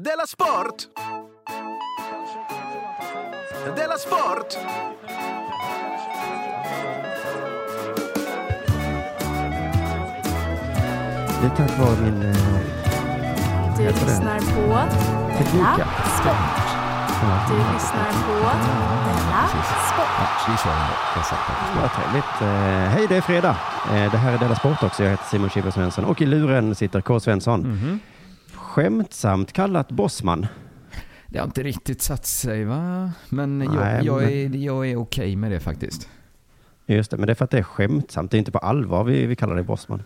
Della Sport! Della Sport! Det är tack vare min... eh, Du lyssnar på. Della Sport. Du lyssnar på Della Sport. Vad trevligt. Eh, hej, det är fredag. Eh, det här är Della Sport också. Jag heter Simon Chippen Svensson och i luren sitter K. Svensson. Mhm. Skämtsamt kallat Bossman. Det har inte riktigt satt sig va? Men jag, Nej, jag, är, jag är okej med det faktiskt. Just det, men det är för att det är skämtsamt. Det är inte på allvar vi, vi kallar dig Bossman.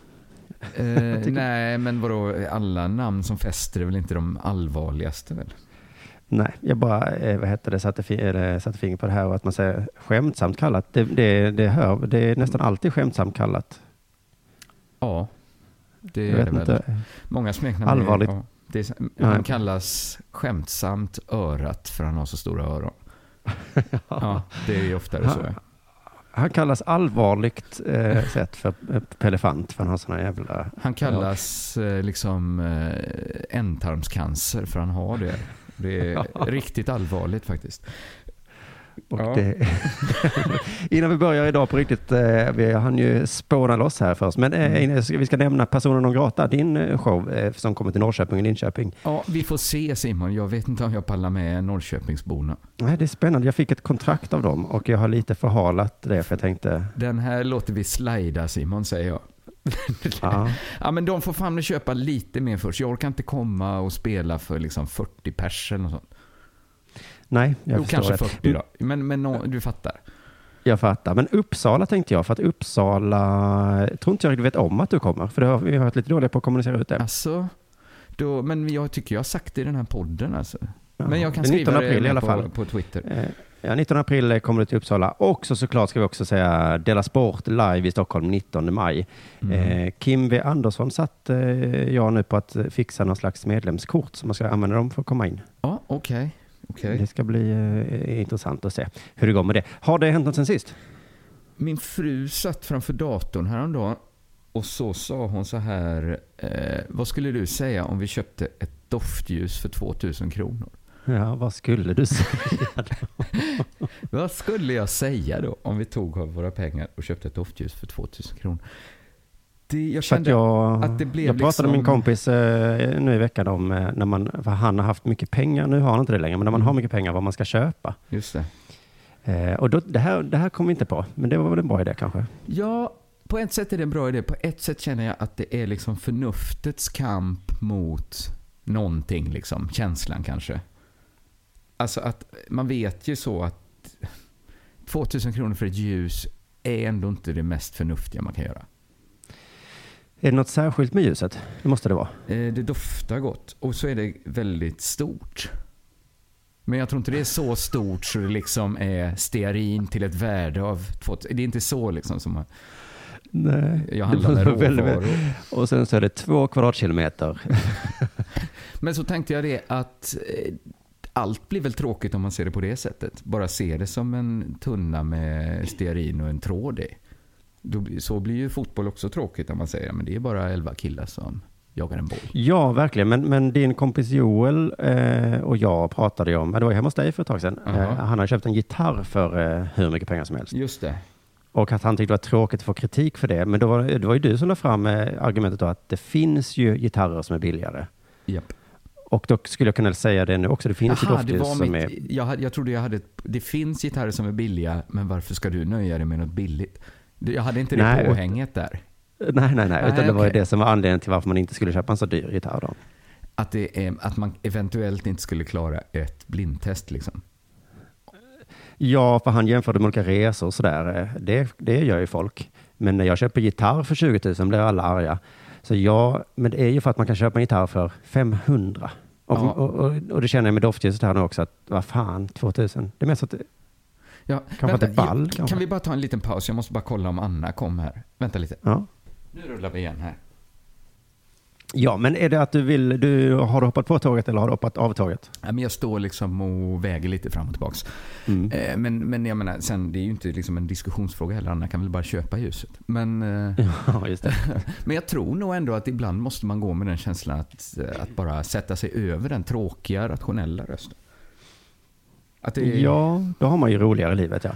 Eh, nej, men vadå, alla namn som fäster är väl inte de allvarligaste väl? Nej, jag bara, eh, vad heter det, satte, satte fingret på det här och att man säger skämtsamt kallat. Det, det, det, hör, det är nästan alltid skämtsamt kallat. Ja, det Jag är vet det väl. inte. Många smeknamn Allvarligt. Är, ja, det han kallas skämtsamt örat för han har så stora öron. Ja, det är ju oftare så. ja. Han kallas allvarligt eh, sett för Pelefant, för han har såna jävla... Han kallas eh, liksom eh, ändtarmscancer för han har det. Det är riktigt allvarligt faktiskt. Ja. det, innan vi börjar idag på riktigt, eh, vi hann ju spåna loss här först, men eh, Mm. vi ska nämna Personen non grata, din eh, show eh, som kommer till Norrköping och Linköping. Ja, vi får se Simon. Jag vet inte om jag pallar med Norrköpingsborna. Nej, det är spännande, jag fick ett kontrakt av dem och jag har lite förhalat det för jag tänkte, Den här låter vi slida Simon, säger jag. ja, Ja, men de får fan köpa lite mer först. Jag orkar inte komma och spela för liksom 40 pers eller något sånt. Nej, jag Jo, förstår kanske det. 40 då. Men, men nå- du fattar. Jag fattar, men Uppsala tänkte jag, för att Uppsala, tror inte jag riktigt vet om att du kommer, för det har, vi har varit lite dåliga på att kommunicera ut det. Alltså, då, men jag tycker jag har sagt det i den här podden alltså. Ja. Men jag kan skriva 19 april det i alla på, fall. på Twitter. Eh, Ja, 19 april kommer du till Uppsala och så såklart ska vi också säga Dela Sport live i Stockholm 19 maj. Mm. Eh, Kim V Andersson satt eh, jag nu på att fixa någon slags medlemskort som man ska använda dem för att komma in. Ja, okej. Okej. Det ska bli eh, intressant att se hur det går med det. Har det hänt något sen sist? Min fru satt framför datorn häromdagen och så sa hon så här. Eh, vad skulle du säga om vi köpte ett doftljus för 2000 kronor? Ja, vad skulle du säga? Vad skulle jag säga då om vi tog av våra pengar och köpte ett doftljus för 2000 kronor? Det, jag kände jag, att det blev jag pratade med min liksom- kompis eh, nu i veckan om eh, när man, för han har haft mycket pengar, nu har han inte det längre, men när man Mm. har mycket pengar vad man ska köpa. Just det. Eh, och då, det, här, det här kom vi inte på, men det var väl en bra idé kanske. Ja, på ett sätt är det en bra idé. På ett sätt känner jag att det är liksom förnuftets kamp mot någonting, liksom. Känslan kanske. Alltså att man vet ju så att 2000 kronor för ett ljus är ändå inte det mest förnuftiga man kan göra. Är det något särskilt med ljuset? Det måste det vara. Eh, Det doftar gott och så är det väldigt stort. Men jag tror inte det är så stort så det liksom är stearin till ett värde av 2000. Det är inte så liksom som man, Nej. jag handlar med råvaror. Och sen så är det två kvadratkilometer. Men så tänkte jag det att eh, allt blir väl tråkigt om man ser det på det sättet. Bara se det som en tunna med stearin och en tråd i. Då, så blir ju fotboll också tråkigt om man säger men det är bara elva killar som jagar en boll. Ja, verkligen. Men, men din kompis Joel eh, och jag pratade ju om, det var ju hemma hos dig för ett tag sedan. Jaha. Eh, han har köpt en gitarr för eh, hur mycket pengar som helst. Just det. Och att han tyckte det var tråkigt att få kritik för det. Men då var, det var ju du som la fram eh, argumentet då att det finns ju gitarrer som är billigare. Japp. Och då skulle jag kunna säga det nu också. Det finns ju Jaha, det doftljus som mitt, är... jag, hade- jag trodde jag hade ett, Det finns gitarrer som är billiga, men varför ska du nöja dig med något billigt? Jag hade inte det Nej, påhänget där. Nej, nej, nej. Nej, utan det var ju det som var anledningen till varför man inte skulle köpa en så dyr gitarr då. Att, det är, att man eventuellt inte skulle klara ett blindtest liksom. Ja, för han jämförde med olika resor och sådär. Det, det gör ju folk. Men när jag köper gitarr för 20 000 blir alla arga. Så ja, men det är ju för att man kan köpa en gitarr för 500. Och, Ja. och, och, och det känner jag med doftljuset här nu också, att vad fan, 2000. Det är mest att Ja, Kanske det är ball, jag- kanske. Kan vi bara ta en liten paus? Jag måste bara kolla om Anna kom här. Vänta lite. ja. Nu rullar vi igen här. Ja, men är det att du vill, du, har du hoppat på tåget eller har du hoppat av tåget? Ja, men jag står liksom och väger lite fram och tillbaks. Mm. Eh, Men, men jag menar, sen, det är ju inte liksom en diskussionsfråga heller. Anna kan väl bara köpa ljuset. Men, eh, Ja, just men jag tror nog ändå att ibland måste man gå med den känslan att, att bara sätta sig över den tråkiga, rationella rösten. Att det är, Ja, då har man ju roligare i livet, ja.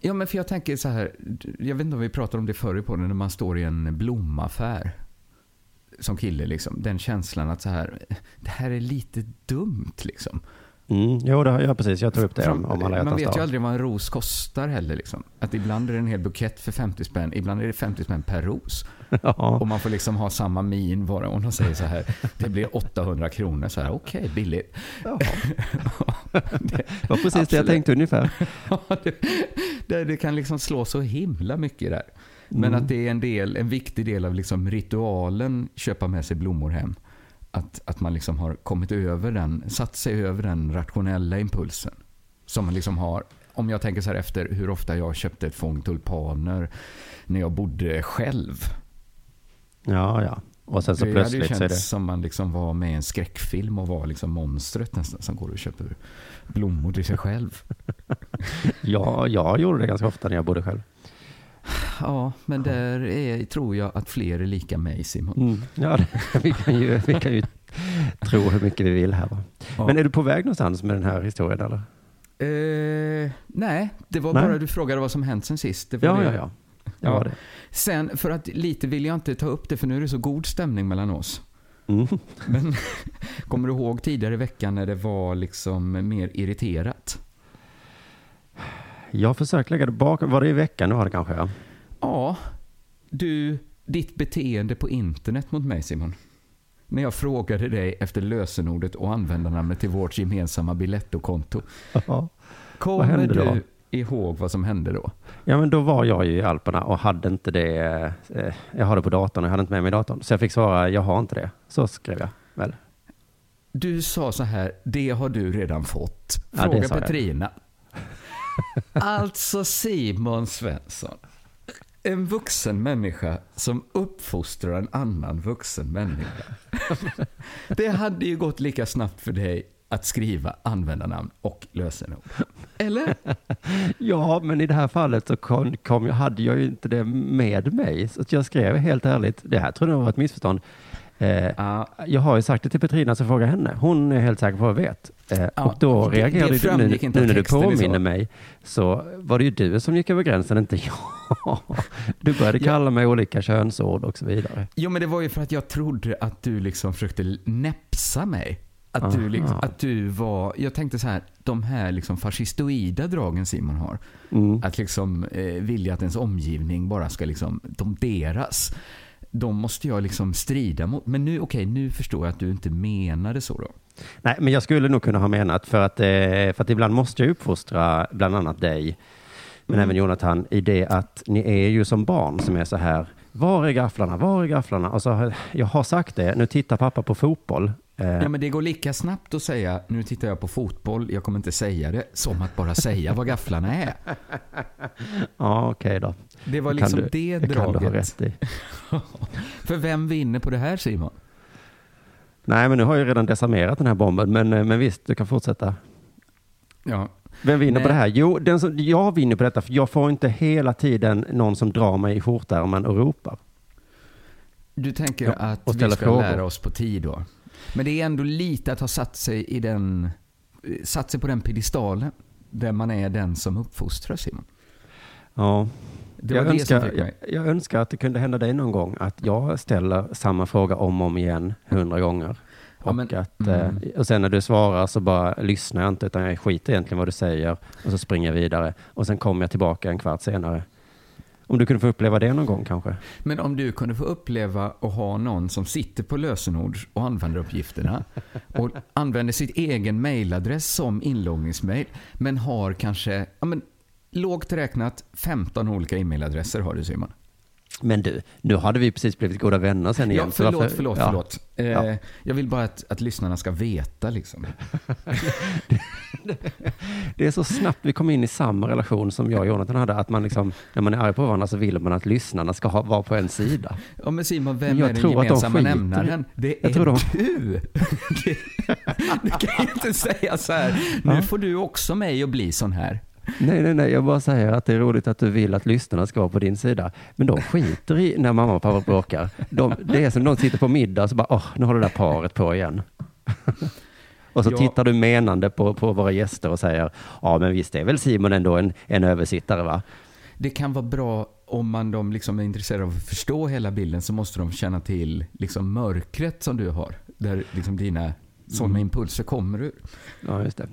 Ja, men för jag tänker så här. Jag vet inte om vi pratade om det förr på när man står i en blomaffär. Som kille liksom. Den känslan att så här. Det här är lite dumt liksom. Mm, jo, det, ja, precis. Jag tog upp det Fram- om, om alla man vet ju aldrig vad en ros kostar heller liksom. Att ibland är det en hel bukett för 50 spänn. Ibland är det 50 spänn per ros. Ja, Och man får liksom ha samma min bara. Och de säger så här. Det blir 800 kronor. Så här, okej, billigt. ja. det var precis det jag Absolut. tänkte ungefär. Ja, det, det kan liksom slå så himla mycket där. Men Mm. att det är en, del, en viktig del av liksom ritualen köpa med sig blommor hem. Att, att man liksom har kommit över den, satt sig över den rationella impulsen. Som man liksom har, om jag tänker så här efter hur ofta jag köpte ett fång tulpaner när jag bodde själv. Ja, ja. Och sen så det hade ju plötsligt så är känts det... som man liksom var med i en skräckfilm och var liksom monstret nästan som går och köper blommor till sig själv. Ja, jag gjorde det ganska ofta när jag bodde själv. Ja, men där är, tror jag att fler är lika mig Simon. Mm. Ja, vi, kan ju, vi kan ju tro hur mycket vi vill här. Va? Ja. Men är du på väg någonstans med den här historien eller? Eh, nej, det var Nej. bara du frågade vad som hänt sen sist. Det var Ja, det. ja, ja. Det var det. Sen, för att lite vill jag inte ta upp det för nu är det så god stämning mellan oss. Mm. Men kommer du ihåg tidigare i veckan när det var liksom mer irriterat? Jag har försökt lägga det bakom. Var det i veckan nu var det kanske? Ja. Ja, du, ditt beteende på internet mot mig Simon. När jag frågade dig efter lösenordet och användarnamnet till vårt gemensamma Biletto-konto. Ja. Kommer hände då? du ihåg vad som hände då? ja, men då var jag ju i Alperna och hade inte det. Eh, jag har det på datorn och jag hade inte med mig datorn. Så jag fick svara, jag har inte det. Så skrev jag väl. Du sa så här, det har du redan fått. Ja, Fråga det sa jag. Alltså Simon Svensson. En vuxen människa som uppfostrar en annan vuxen människa. det hade ju gått lika snabbt för dig att skriva användarnamn och lösenord. Eller? Ja, men i det här fallet så kom, kom, hade jag ju inte det med mig. Så att jag skrev helt ärligt, det här tror jag var ett missförstånd. Eh, Ja, jag har ju sagt det till Petrina så fråga henne. Hon är helt säker på vad jag vet. Eh, Ja, och då reagerade det du nu, nu när du påminner mig. Så var det ju du som gick över gränsen, inte jag. Du började Ja. kalla mig olika könsord och så vidare. Jo, men det var ju för att jag trodde att du liksom försökte näpsa mig. Att du, liksom, att du var, jag tänkte så här, de här liksom fascistoida dragen Simon har. Mm. Att liksom eh, vilja att ens omgivning bara ska liksom, de deras. De måste jag liksom strida mot. Men nu, okej, nu förstår jag att du inte menade så då. Nej, men jag skulle nog kunna ha menat för att, eh, för att ibland måste jag uppfostra bland annat dig, men Mm. även Jonathan, i det att ni är ju som barn som är så här, var är gafflarna, var är gafflarna? Och så, har- jag har sagt det, nu tittar pappa på fotboll. Eh, Ja, men det går lika snabbt att säga, nu tittar jag på fotboll, jag kommer inte säga det, som att bara säga vad gafflarna är. ja, okej då. Det var liksom du- det det kan du ha draget. rätt i. För vem vinner på det här Simon? Nej, men nu har jag redan desarmerat den här bomben, men, eh, men visst, du kan fortsätta. Ja, Vem vinner Nej. på det här? Jo, den som, jag vinner på detta, för jag får inte hela tiden någon som drar mig i skjortärmen och ropar. Du tänker Ja, att vi ska frågor. lära oss på tid då? Men det är ändå lite att ha satt sig i den, satt sig på den pedestalen där man är den som uppfostrar Simon. Ja, jag, önskar, jag, jag önskar att det kunde hända dig någon gång att jag ställer samma fråga om och om igen hundra gånger. Ja, Och, men- att, mm. eh, och sen när du svarar så bara lyssnar jag inte utan jag skiter egentligen vad du säger och så springer jag vidare och sen kommer jag tillbaka en kvart senare. Om du kunde få uppleva det någon gång kanske? Men om du kunde få uppleva och ha någon som sitter på lösenord och använder uppgifterna och använder sitt egen mailadress som inloggningsmail men har kanske, ja men lågt räknat 15 olika e-mailadresser har du Simon. Men du, nu hade vi precis blivit goda vänner sen igen. Ja, förlåt, varför- förlåt, ja. förlåt. Eh, Ja. Jag vill bara att, att lyssnarna ska veta liksom. Det är så snabbt vi kom in i samma relation som jag och Jonathan hade, att man liksom, när man är arg på varandra så vill man att lyssnarna ska ha, vara på en sida. Ja men Simon, vem Men jag är den att de gemensamma i- nämnaren? Det Jag är tror de- du! Du kan ju inte säga så här, nu Ja. får du också mig att bli sån här. Nej, nej, nej, jag bara säger att det är roligt att du vill att lyssnarna ska vara på din sida. Men de skiter i när mamma och pappa bråkar. De, det är som de sitter på middag och så bara, åh, nu har det där paret på igen. och så Ja. tittar du menande på, på våra gäster och säger, ja men visst är väl Simon ändå en, en översittare va? Det kan vara bra om man de liksom är intresserade av att förstå hela bilden så måste de känna till liksom mörkret som du har. Där liksom dina sådana impulser kommer ur. Ja, just det.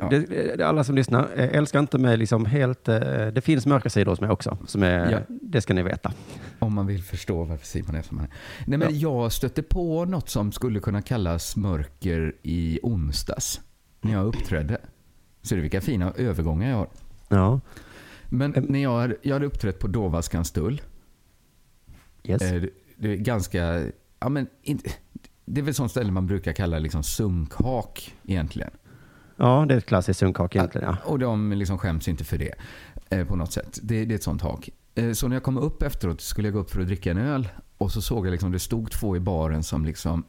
Ja. Det, det, alla som lyssnar, eh, älskar inte mig liksom helt, eh, det finns mörka sidor hos mig också, som är, Ja. det ska ni veta. Om man vill förstå varför Simon är som han är. Nej, men Jag stötte på något som skulle kunna kallas mörker i onsdags. När jag uppträdde. Ser du vilka fina övergångar jag har? Ja, Men när jag, hade- jag hade uppträtt på Dåvaskanstull. yes. Eh, det- Det är ganska... Ja, men det är väl sånt ställe man brukar kalla liksom sunkhak egentligen. Ja, det är ett klassiskt sunkak egentligen, ja. Och de liksom skäms inte för det eh, på något sätt. Det, det är ett sånt hak. Eh, så när jag kom upp efteråt skulle jag gå upp för att dricka en öl. Och så såg jag liksom, det stod två i baren som liksom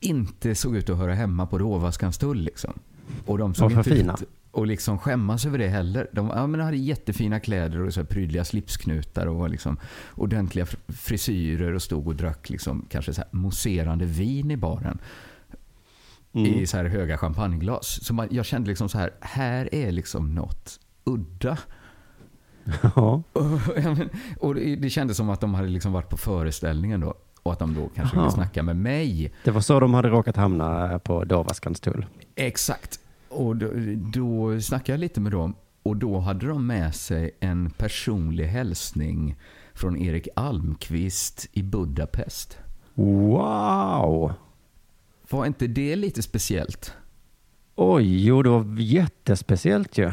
inte såg ut att höra hemma på Råvaskanstull. Liksom. Och de såg inte fina? ut och liksom skämmas över det heller. De, ja, men de hade jättefina kläder och så här prydliga slipsknutar och var liksom ordentliga fr- frisyrer och stod och drack liksom kanske så här mousserande vin i baren Mm. i så här höga champagneglas. Så man, jag kände liksom så här, här är liksom något udda. Ja. Och det, det kändes som att de hade liksom varit på föreställningen då. Och att de då kanske ville snacka med mig. Det var så de hade råkat hamna på Dåvaskanstull. Exakt. Och då, då snackade jag lite med dem. Och då hade de med sig en personlig hälsning från Erik Almqvist i Budapest. Wow! Var inte det lite speciellt? Oj, jo det var jättespeciellt ju.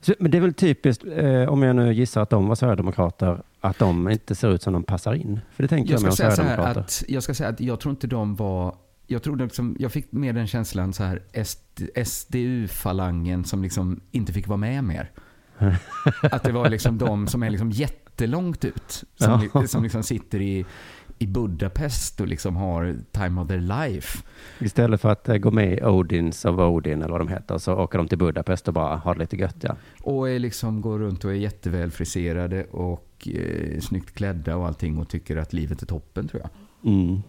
Så, men det är väl typiskt, eh, om jag nu gissar att de var Sverigedemokrater, att de inte ser ut som de passar in. För det tänker jag, Jag här Sverigedemokrater. att, jag ska säga att jag tror inte de var... Jag, tror liksom, jag fick med den känslan så här SDU-falangen som liksom inte fick vara med mer. Att det var liksom de som är liksom jättelångt ut. Som, Ja. som liksom sitter i, i Budapest och liksom har time of their life. Istället för att eh, gå med i Odins of Odin eller vad de heter, så åker de till Budapest och bara har det lite gött. Ja. Och är liksom går runt och är jättevälfriserade och eh, snyggt klädda och allting och tycker att livet är toppen tror jag. Mm.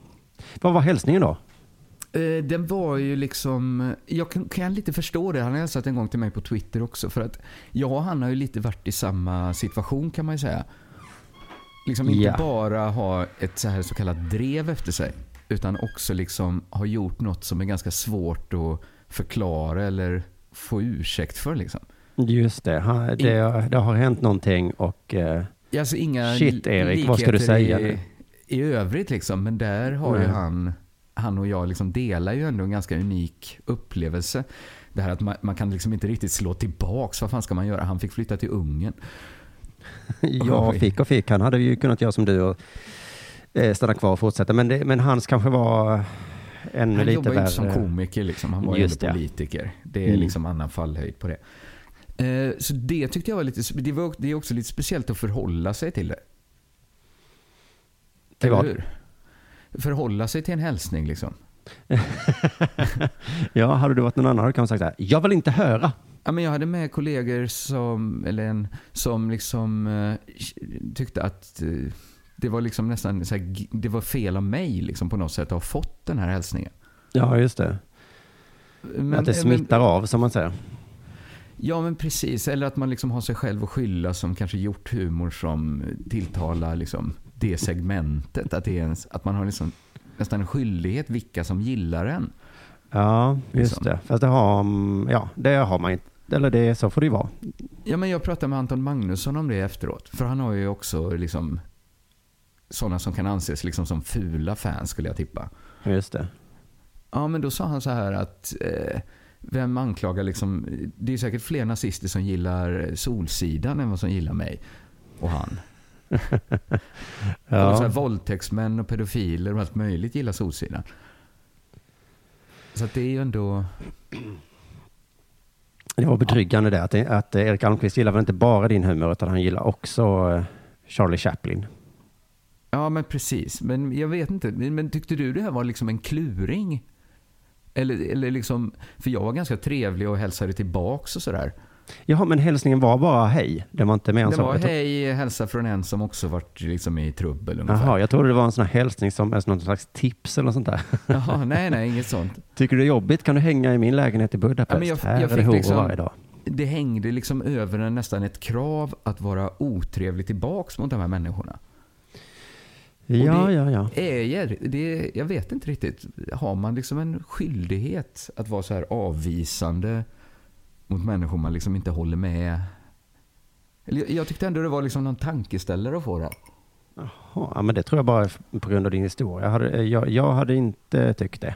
Vad var hälsningen då? Eh, Den var ju liksom, jag kan, kan lite förstå det. Han har hälsat en gång till mig på Twitter också. För att jag och han har ju lite varit i samma situation kan man ju säga. Liksom inte Ja. bara ha ett så, här så kallat drev efter sig. Utan också liksom ha gjort något som är ganska svårt att förklara eller få ursäkt för. Liksom. Just det, ha- det, det har hänt någonting och eh, Alltså inga Shit, Erik, vad ska du säga i, i övrigt liksom. Men där har ju Nej. han, han och jag liksom delar ju ändå en ganska unik upplevelse. Det här att man, man kan liksom inte riktigt slå tillbaks. Vad fan ska man göra? Han fick flytta till Ungern. jag fick och fick. Han hade ju kunnat göra som du och eh, stanna kvar och fortsätta. Men, det, men hans kanske var ännu Han lite jobbar ju inte som värre. komiker liksom. Han var ju det. politiker. Det är Mm. liksom annan fallhöjd på det. Eh, Så det tyckte jag var lite, det, var, det är också lite speciellt att förhålla sig till det. Till Eller vad? hur? Förhålla sig till en hälsning liksom. Ja, hade du varit någon annan hade du kanske sagt så här, jag vill inte höra. Ja, men jag hade med kollegor som, eller en, som liksom eh, tyckte att eh, det var liksom nästan så här, det var fel av mig liksom på något sätt att ha fått den här hälsningen. Ja, just det. Men, att det eh, smittar av, som man säger. Ja, men precis. Eller att man liksom har sig själv att skylla som kanske gjort humor som tilltalar liksom det segmentet. Att, det är ens, att man har liksom nästan en skyldighet vilka som gillar en. Ja, just Liksom. det. Fast det har, ja, det har man inte. Eller det, så får det ju vara. Ja, men jag pratade med Anton Magnusson om det efteråt. För han har ju också liksom sådana som kan anses liksom som fula fans skulle jag tippa. Just det. Ja, men då sa han så här att eh, vem anklagar liksom, det är säkert fler nazister som gillar Solsidan än vad som gillar mig och han. Ja. Så här, Ja. våldtäktsmän och pedofiler och allt möjligt gillar Solsidan. Så det är ju ändå... Det var betryggande det, att, att Erik Almqvist gillar väl inte bara din humor, utan han gillar också eh, Charlie Chaplin. Ja, men precis. Men jag vet inte. Men men tyckte du det här var liksom en kluring? Eller, eller liksom, för jag var ganska trevlig och hälsade tillbaks och sådär. Jaha, men hälsningen var bara hej. Det var inte mer än Det så. var Jag tro- hej, hälsa från en som också varit liksom i trubbel ungefär. Jaha, jag trodde det var en sån här hälsning som alltså någon slags tips eller något sånt där. Jaha, nej, nej, inget sånt. Tycker du det är jobbigt kan du hänga i min lägenhet i Budapest. Ja, men jag- här jag är det horor liksom- varje dag. Det hängde liksom över en, nästan ett krav att vara otrevlig tillbaks mot de här människorna. Ja, det- ja, ja. Är, det, jag vet inte riktigt. Har man liksom en skyldighet att vara så här avvisande mot människor man liksom inte håller med? Eller jag, tyckte ändå det var liksom någon tankeställare att få det. Ja, men det tror jag bara på grund av din historia. Jag hade, jag, jag hade inte tyckt det.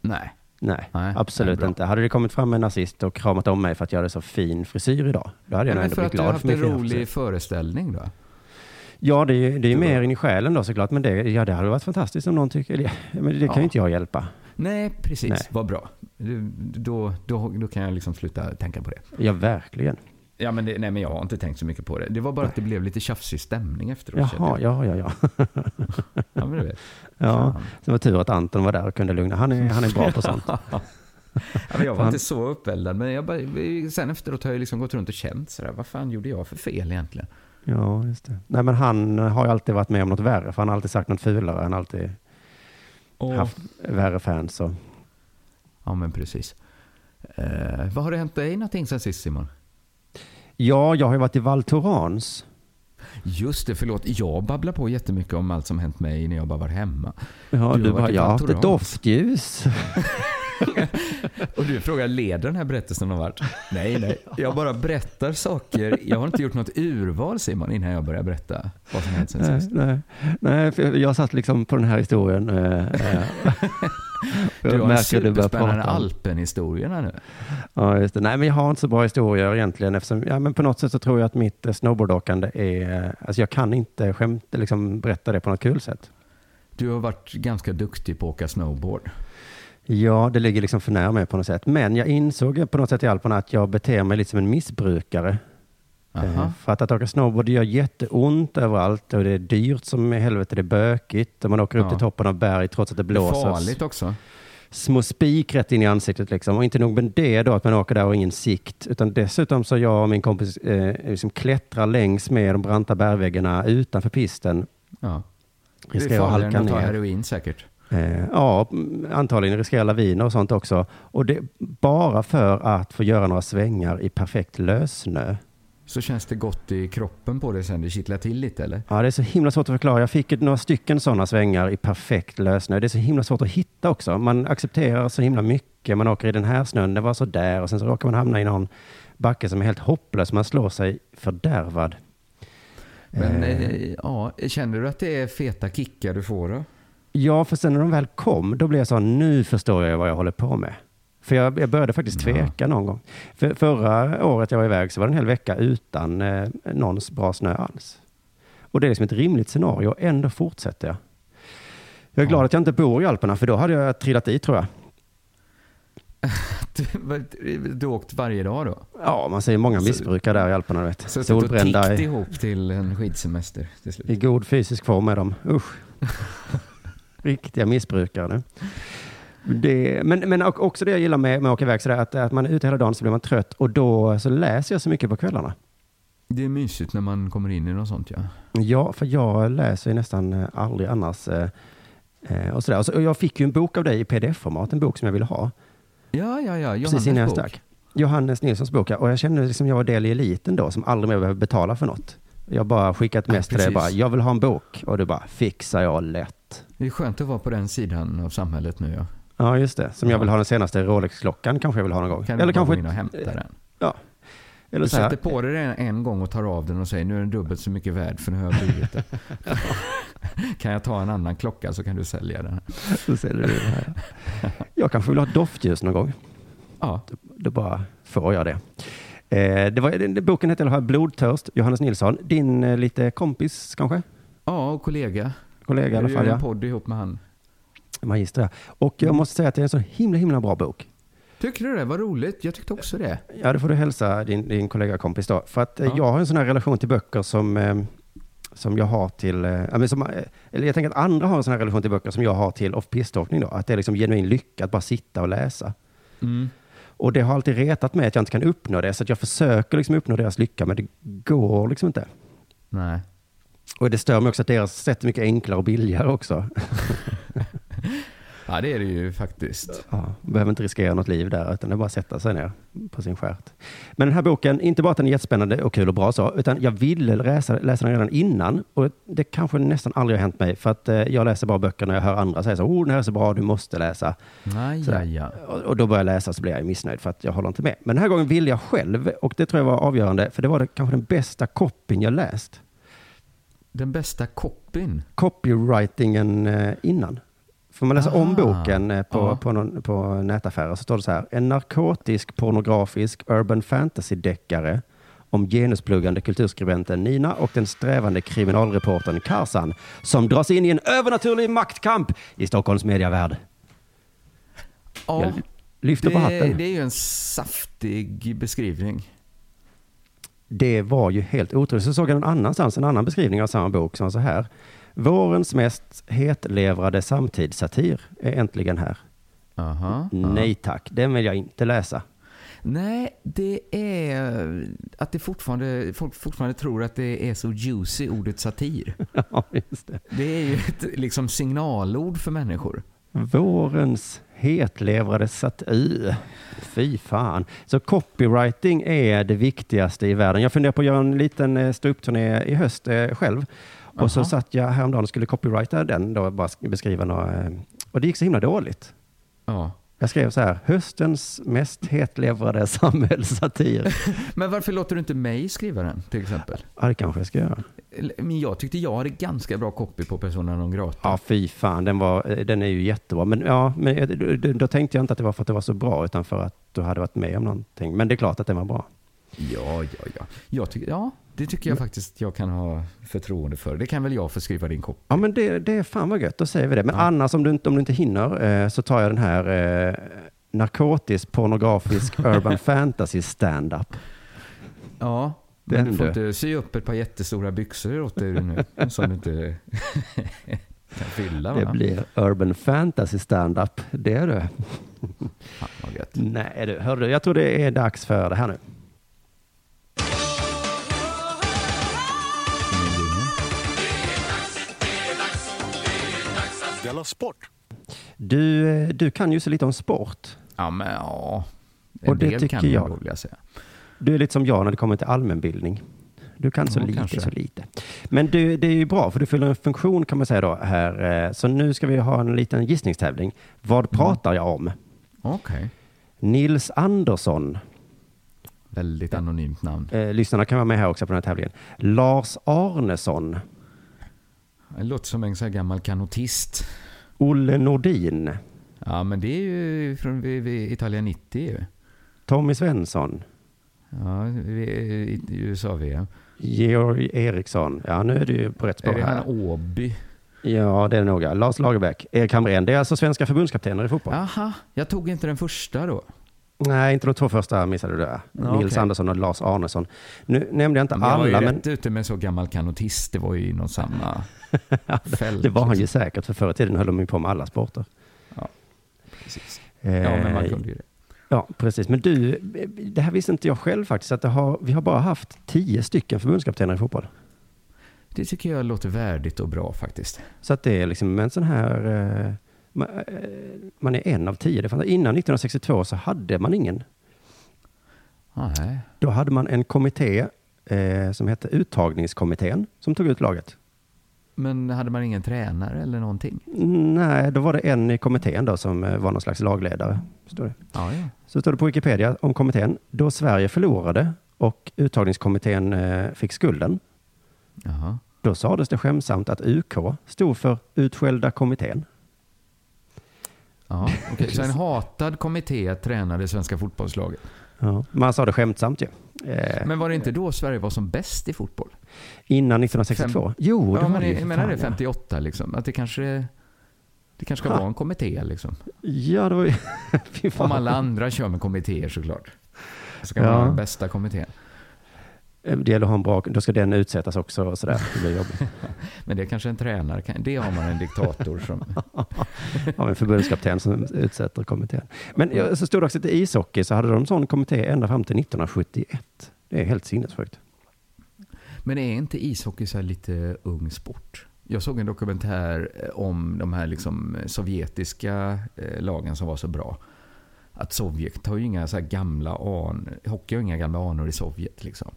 Nej. Nej, Nej, absolut inte. Hade det kommit fram en nazist och kramat om mig för att jag hade så fin frisyr idag, då hade jag nog ändå för blivit att du har glad haft för min en rolig föreställning då? Ja, det är ju det är mer in i själen då såklart, men det, ja, det hade varit fantastiskt om någon tycker det. Men det kan Ja. ju inte jag hjälpa. Nej, precis. Nej. Vad bra. Då, då, då kan jag liksom sluta tänka på det. Ja, verkligen. Ja, men det, nej, men jag har inte tänkt så mycket på det. Det var bara att det blev lite tjafsig stämning efteråt. Jaha, ja, ja, ja. Ja, men du vet. ja. Fan. Det var tur att Anton var där och kunde lugna. Han är, han är bra på sånt. Ja, men jag var inte så uppeldad, men jag bara, sen efteråt har jag liksom gått runt och känt sådär, vad fan gjorde jag för fel egentligen? Ja, just det. Nej, men han har ju alltid varit med om något värre, för han har alltid sagt något fulare. Han har alltid haft värre fans. Och... Ja, men precis. Eh, vad har det hänt dig någonting sen sist Simon? Ja, jag har ju varit i Val Thorens. Just det, förlåt. Jag babblar på jättemycket om allt som hänt mig när jag bara var hemma. Ja, Du har du, varit bara, jag har haft ett doftljus. Och du frågar, leder den här berättelsen någon vart? Nej, nej. Jag bara berättar saker. Jag har inte gjort något urval Simon innan jag börjar berätta vad som hänt sen Nej, sist. nej, nej, för jag satt liksom på den här historien. eh, eh, Du har en superspännande Alpen-historierna nu. Ja, just det. Nej, men jag har inte så bra historier egentligen eftersom, ja, men på något sätt så tror jag att mitt eh, snowboardåkande är, alltså jag kan inte skämt, liksom berätta det på något kul sätt. Du har varit ganska duktig på att åka snowboard. Ja, det ligger liksom för nära mig på något sätt. Men jag insåg på något sätt i Alperna att jag beter mig lite som en missbrukare. Eh, Aha. För att, att åka snowboard gör jätteont överallt och det är dyrt som i helvete, det är bökigt och man åker upp Ja. till toppen av berg trots att det Det är blåser. farligt också. små spik rätt in i ansiktet liksom. Och inte nog med det då att man åker där och ingen sikt, utan dessutom så jag och min kompis eh, liksom klättrar längs med de branta bergväggarna utanför pisten. Ja. Det är farligare än att ta heroin säkert. Eh, ja, antagligen riskerar laviner och sånt också. Och det bara för att få göra några svängar i perfekt lössnö. Så känns det gott i kroppen på dig sen? Det kittlar till lite eller? Ja, det är så himla svårt att förklara. Jag fick några stycken sådana svängar i perfekt lössnö. Det är så himla svårt att hitta också. Man accepterar så himla mycket. Man åker i den här snön, det var så där och sen så råkar man hamna i någon backe som är helt hopplös. Man slår sig fördärvad. Men Eh, eh, ja, känner du att det är feta kickar du får då? Ja, för sen när de väl kom, då blev jag så, nu förstår jag vad jag håller på med. För jag, jag började faktiskt Ja. tveka någon gång. För förra året jag var iväg så var det en hel vecka utan eh, någon bra snö alls. Och det är liksom ett rimligt scenario och ändå fortsätter jag. Jag är Ja. glad att jag inte bor i Alperna för då hade jag trillat i tror jag. Du, du åkt varje dag då? Ja, man ser många Så- missbrukare där i Alperna. du Vet. Så Solbrända i, ihop till en skidsemester till slut? i god fysisk form är de. Usch. Riktiga missbrukare nu. Det, men, men också det jag gillar med, med att åka iväg sådär, att, att man är ute hela dagen så blir man trött och då så läser jag så mycket på kvällarna. Det är mysigt när man kommer in i något sånt ja. Ja, för jag läser ju nästan eh, aldrig annars. eh, eh, Och sådär. Och, så, och jag fick ju en bok av dig i pdf-format, en bok som jag ville ha. Ja, ja, ja. precis innan jag Johannes stack. Johannes Nilssons bok, ja. och jag kände liksom jag var del i eliten då, som aldrig mer behöver betala för något. Jag bara skickat Ja, mest till dig, bara, jag vill ha en bok. Och du bara, fixar jag lätt. Det är skönt att vara på den sidan av samhället nu ja. Ja, just det. Som jag Ja. vill ha den senaste Rolex-klockan, kanske jag vill ha någon gång. Kan Eller kanske... gå in och hämta den. Eller Du så här, sätter på dig den en gång och tar av den och säger nu är den dubbelt så mycket värd för nu har jag blivit det. kan jag ta en annan klocka så kan du sälja den. så säljer du det här. Jag kanske vill ha doftljus någon gång. Ja, Då bara får jag det. Eh, det var, den, boken heter i alla fall Blodtörst, Johannes Nilsson. Din eh, lite kompis kanske? Ja, och kollega. Kollega i alla Jag fall, gör en podd ihop med han. Magister, ja. Och jag måste säga att det är en så himla, himla bra bok. Tycker du det? Vad roligt. Jag tyckte också det. Ja, det får du hälsa din, din kollega kompis då. För att eh, Ja. jag har en sån här relation till böcker som, eh, som jag har till, eh, som, eller jag tänker att andra har en sån här relation till böcker som jag har till off-piståkning då. Att det är liksom genuin lycka att bara sitta och läsa. Mm. Och det har alltid retat mig att jag inte kan uppnå det. Så att jag försöker liksom uppnå deras lycka, men det går liksom inte. Nej. Och det stör mig också att deras sätt är mycket enklare och billigare också. Ja, det är det ju faktiskt. Ja, behöver inte riskera något liv där, utan det är bara att sätta sig ner på sin skärt. Men den här boken, inte bara att den är jättespännande och kul och bra så, utan jag ville läsa, läsa den redan innan. Och det kanske nästan aldrig har hänt mig, för att eh, jag läser bara böcker när jag hör andra säga så, oh, den här är så bra, du måste läsa. Sådär. ja. Och, och då börjar jag läsa så blir jag missnöjd för att jag håller inte med. Men den här gången ville jag själv, och det tror jag var avgörande, för det var det, kanske den bästa copyn jag läst. Den bästa copyn. Copywritingen eh, innan. Får man läsa om Aha. boken eh, på, Ja. på, någon, på nätaffärer så står det så här. En narkotisk, pornografisk, urban fantasy-deckare om genuspluggande kulturskribenten Nina och den strävande kriminalreportern Karsan som dras in i en övernaturlig maktkamp i Stockholms mediavärld. Ja, Jag lyfter på det, hatten. det är ju en saftig beskrivning. Det var ju helt otroligt. Så såg jag någon annanstans en annan beskrivning av samma bok som så här. Vårens mest hetlevrade samtidssatir är äntligen här. Aha. Nej tack, den vill jag inte läsa. Nej, det är att det fortfarande, folk fortfarande tror att det är så juicy, ordet satir. ja, just det. Det är ju ett liksom signalord för människor. Vårens hetlevrade satir. Fy fan. Så copywriting är det viktigaste i världen. Jag funderar på att göra en liten eh, ståuppturné i höst eh, själv. Och så Aha. satt jag häromdagen och skulle copywrita den då, bara sk- beskriva några, eh, och det gick så himla dåligt. Ja. Jag skrev så här, höstens mest hetlevrade samhällssatir. Men varför låter du inte mig skriva den till exempel? Ja, det kanske jag ska göra. Men jag tyckte jag hade ganska bra copy på Persona non grata. Ja, fy fan, den, var, eh, den är ju jättebra. Men, ja, men eh, då tänkte jag inte att det var för att det var så bra, utan för att du hade varit med om någonting. Men det är klart att den var bra. Ja, ja, ja. Jag tycker, ja, det tycker jag faktiskt jag kan ha förtroende för. Det kan väl jag få skriva din copy. Ja, men det, det är fan vad gött, då säger vi det. Men Ja. annars, om du, inte, om du inte hinner, eh, så tar jag den här eh, narkotisk, pornografisk, urban fantasy stand-up. Ja, Den men du får du. inte sy upp ett par jättestora byxor åt dig nu som du inte kan fylla. Det Va? blir urban fantasy stand-up. Det är det. Fan, vad gött. Nej du, hör du, jag tror det är dags för det här nu. Della Sport! Du, du kan ju så lite om sport. Ja, men ja. En Och det del tycker kan jag. jag. Säga. Du är lite som jag när det kommer till allmänbildning. Du kan så Ja, lite, kanske. så lite. Men du, det är ju bra, för du fyller en funktion kan man säga då här. Eh, Så nu ska vi ha en liten gissningstävling. Vad pratar jag om? Okej. Nils Andersson. Väldigt anonymt namn. Eh, lyssnarna kan vara med här också på den här tävlingen. Lars Arnesson. Det låter som en sån här gammal kanotist. Olle Nordin. Ja, men det är ju från vid, vid Italia 90 ju. Tommy Svensson. Ja, vi- USA-VM. Georg Eriksson. Ja, nu är du på rätt Är spår det här. han Åby? Ja, det är det nog. Lars Lagerbäck. Erik Hamrén. Det är alltså svenska förbundskaptener i fotboll. Aha, jag tog inte den första då. Nej, inte de två första missade du där. Ja, Nils okej. Andersson och Lars Arnesson. Nu nämnde jag inte Men jag var ju alla, men rätt ute med så gammal kanotist. Det var ju inom samma. det var han ju liksom. säkert. För förr i tiden höll de ju på med alla sporter. Precis. Eh, Ja, men man kunde ju det. Ja, precis. Men du, det här visste inte jag själv faktiskt. Att har, vi har bara haft tio stycken förbundskaptener i fotboll. Det tycker jag låter värdigt och bra faktiskt. Så att det är liksom en sån här... eh, man, eh, man är en av tio. Det fanns, innan 1962 så hade man ingen. Nej. Då hade man en kommitté eh, som hette uttagningskommittén som tog ut laget. Men hade man ingen tränare eller någonting? Nej, då var det en i kommittén då som eh, var någon slags lagledare. Står det. Ja, ja. Så står det på Wikipedia om kommittén. Då Sverige förlorade och uttagningskommittén eh, fick skulden. Jaha. Då sades det skämsamt att UK stod för utskällda kommittén. Ja, okej. Så en hatad kommitté tränade svenska fotbollslaget? Ja. Man sa det skämtsamt ju. Eh, Men var det inte då Sverige var som bäst i fotboll? innan 1962? Jo, det ja, var men det ju. menar det, ja. 58 liksom. Att det kanske, det kanske ska Ha. vara en kommitté liksom. Ja, det var ju... Om alla andra kör med kommittéer såklart. Så kan Ja. man ha den bästa kommittén. Eh, Det gäller att ha en bra... Då ska den utsättas också och sådär. Det blir jobbigt. Men det kanske en tränare kan. Det har man en diktator som... Av en förbundskapten som utsätter kommittén. Men ja, så stod det också att i ishockey så hade de sån kommitté ända fram till 1971. Det är helt sinnessjukt. Men är inte ishockey så här lite ung sport? Jag såg en dokumentär eh, om de här liksom sovjetiska eh, lagen som var så bra. Att Sovjet har ju inga så här gamla anor. Hockey har inga gamla anor i Sovjet liksom.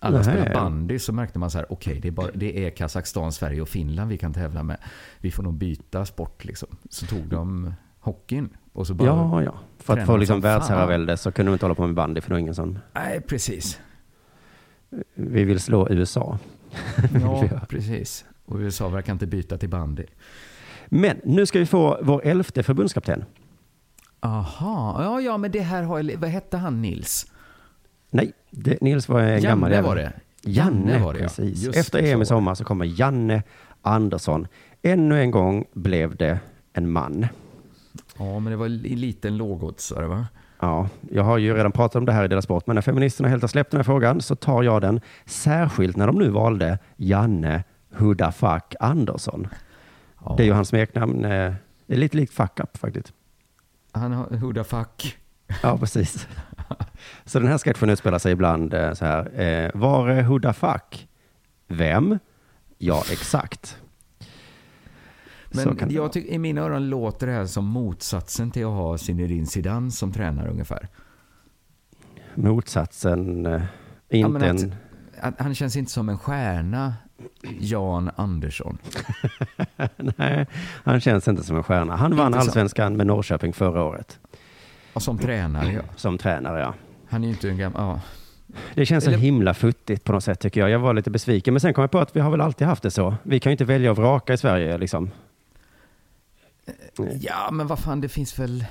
Alla spelar bandy så märkte man så här, okej det, är bara- det är Kazakstan, Sverige och Finland vi kan tävla med. Vi får nog byta sport liksom. Så tog de hockeyn. Och så bara, Ja, ja. För att få liksom världsherravälde så kunde de inte hålla på med bandy för det var ingen sån. Nej, precis. Vi vill slå USA. Ja, precis. Och USA verkar inte byta till bandy. Men nu ska vi få vår elfte förbundskapten. Aha, ja, ja, men det här har jag, vad hette han Nils? Nej, det, Nils var en gammal Janne jävel. var det. Janne, Janne var det, ja. precis. Just Efter EM i sommar så kommer Janne Andersson. Ännu en gång blev det en man. Ja, men det var en liten lågoddsare va? Ja, jag har ju redan pratat om det här i Dela Sport, men när feministerna helt har släppt den här frågan så tar jag den, särskilt när de nu valde Janne Hudafuck Andersson. Ja. Det är ju hans smeknamn. eh, Det är lite likt Fuck Up faktiskt. Han har Huda Fuck. Ja, precis. Så den här sketchen utspelar sig ibland eh, så här. Eh, var är Hudafuck? Vem? Ja, exakt. Men jag tycker, i mina öron låter det här som motsatsen till att ha Zinedine Zidane som tränare ungefär. Motsatsen, eh, Ja, inte men att- en... Att han känns inte som en stjärna, Jan Andersson. Nej, han känns inte som en stjärna. Han vann allsvenskan med Norrköping förra året. Och som tränare, ja. Som tränare, ja. Han är ju inte en gammal... Ja. Det känns så Eller- himla futtigt på något sätt tycker jag. Jag var lite besviken, men sen kom jag på att vi har väl alltid haft det så. Vi kan ju inte välja och vraka i Sverige liksom. ja, men vad fan, det finns väl...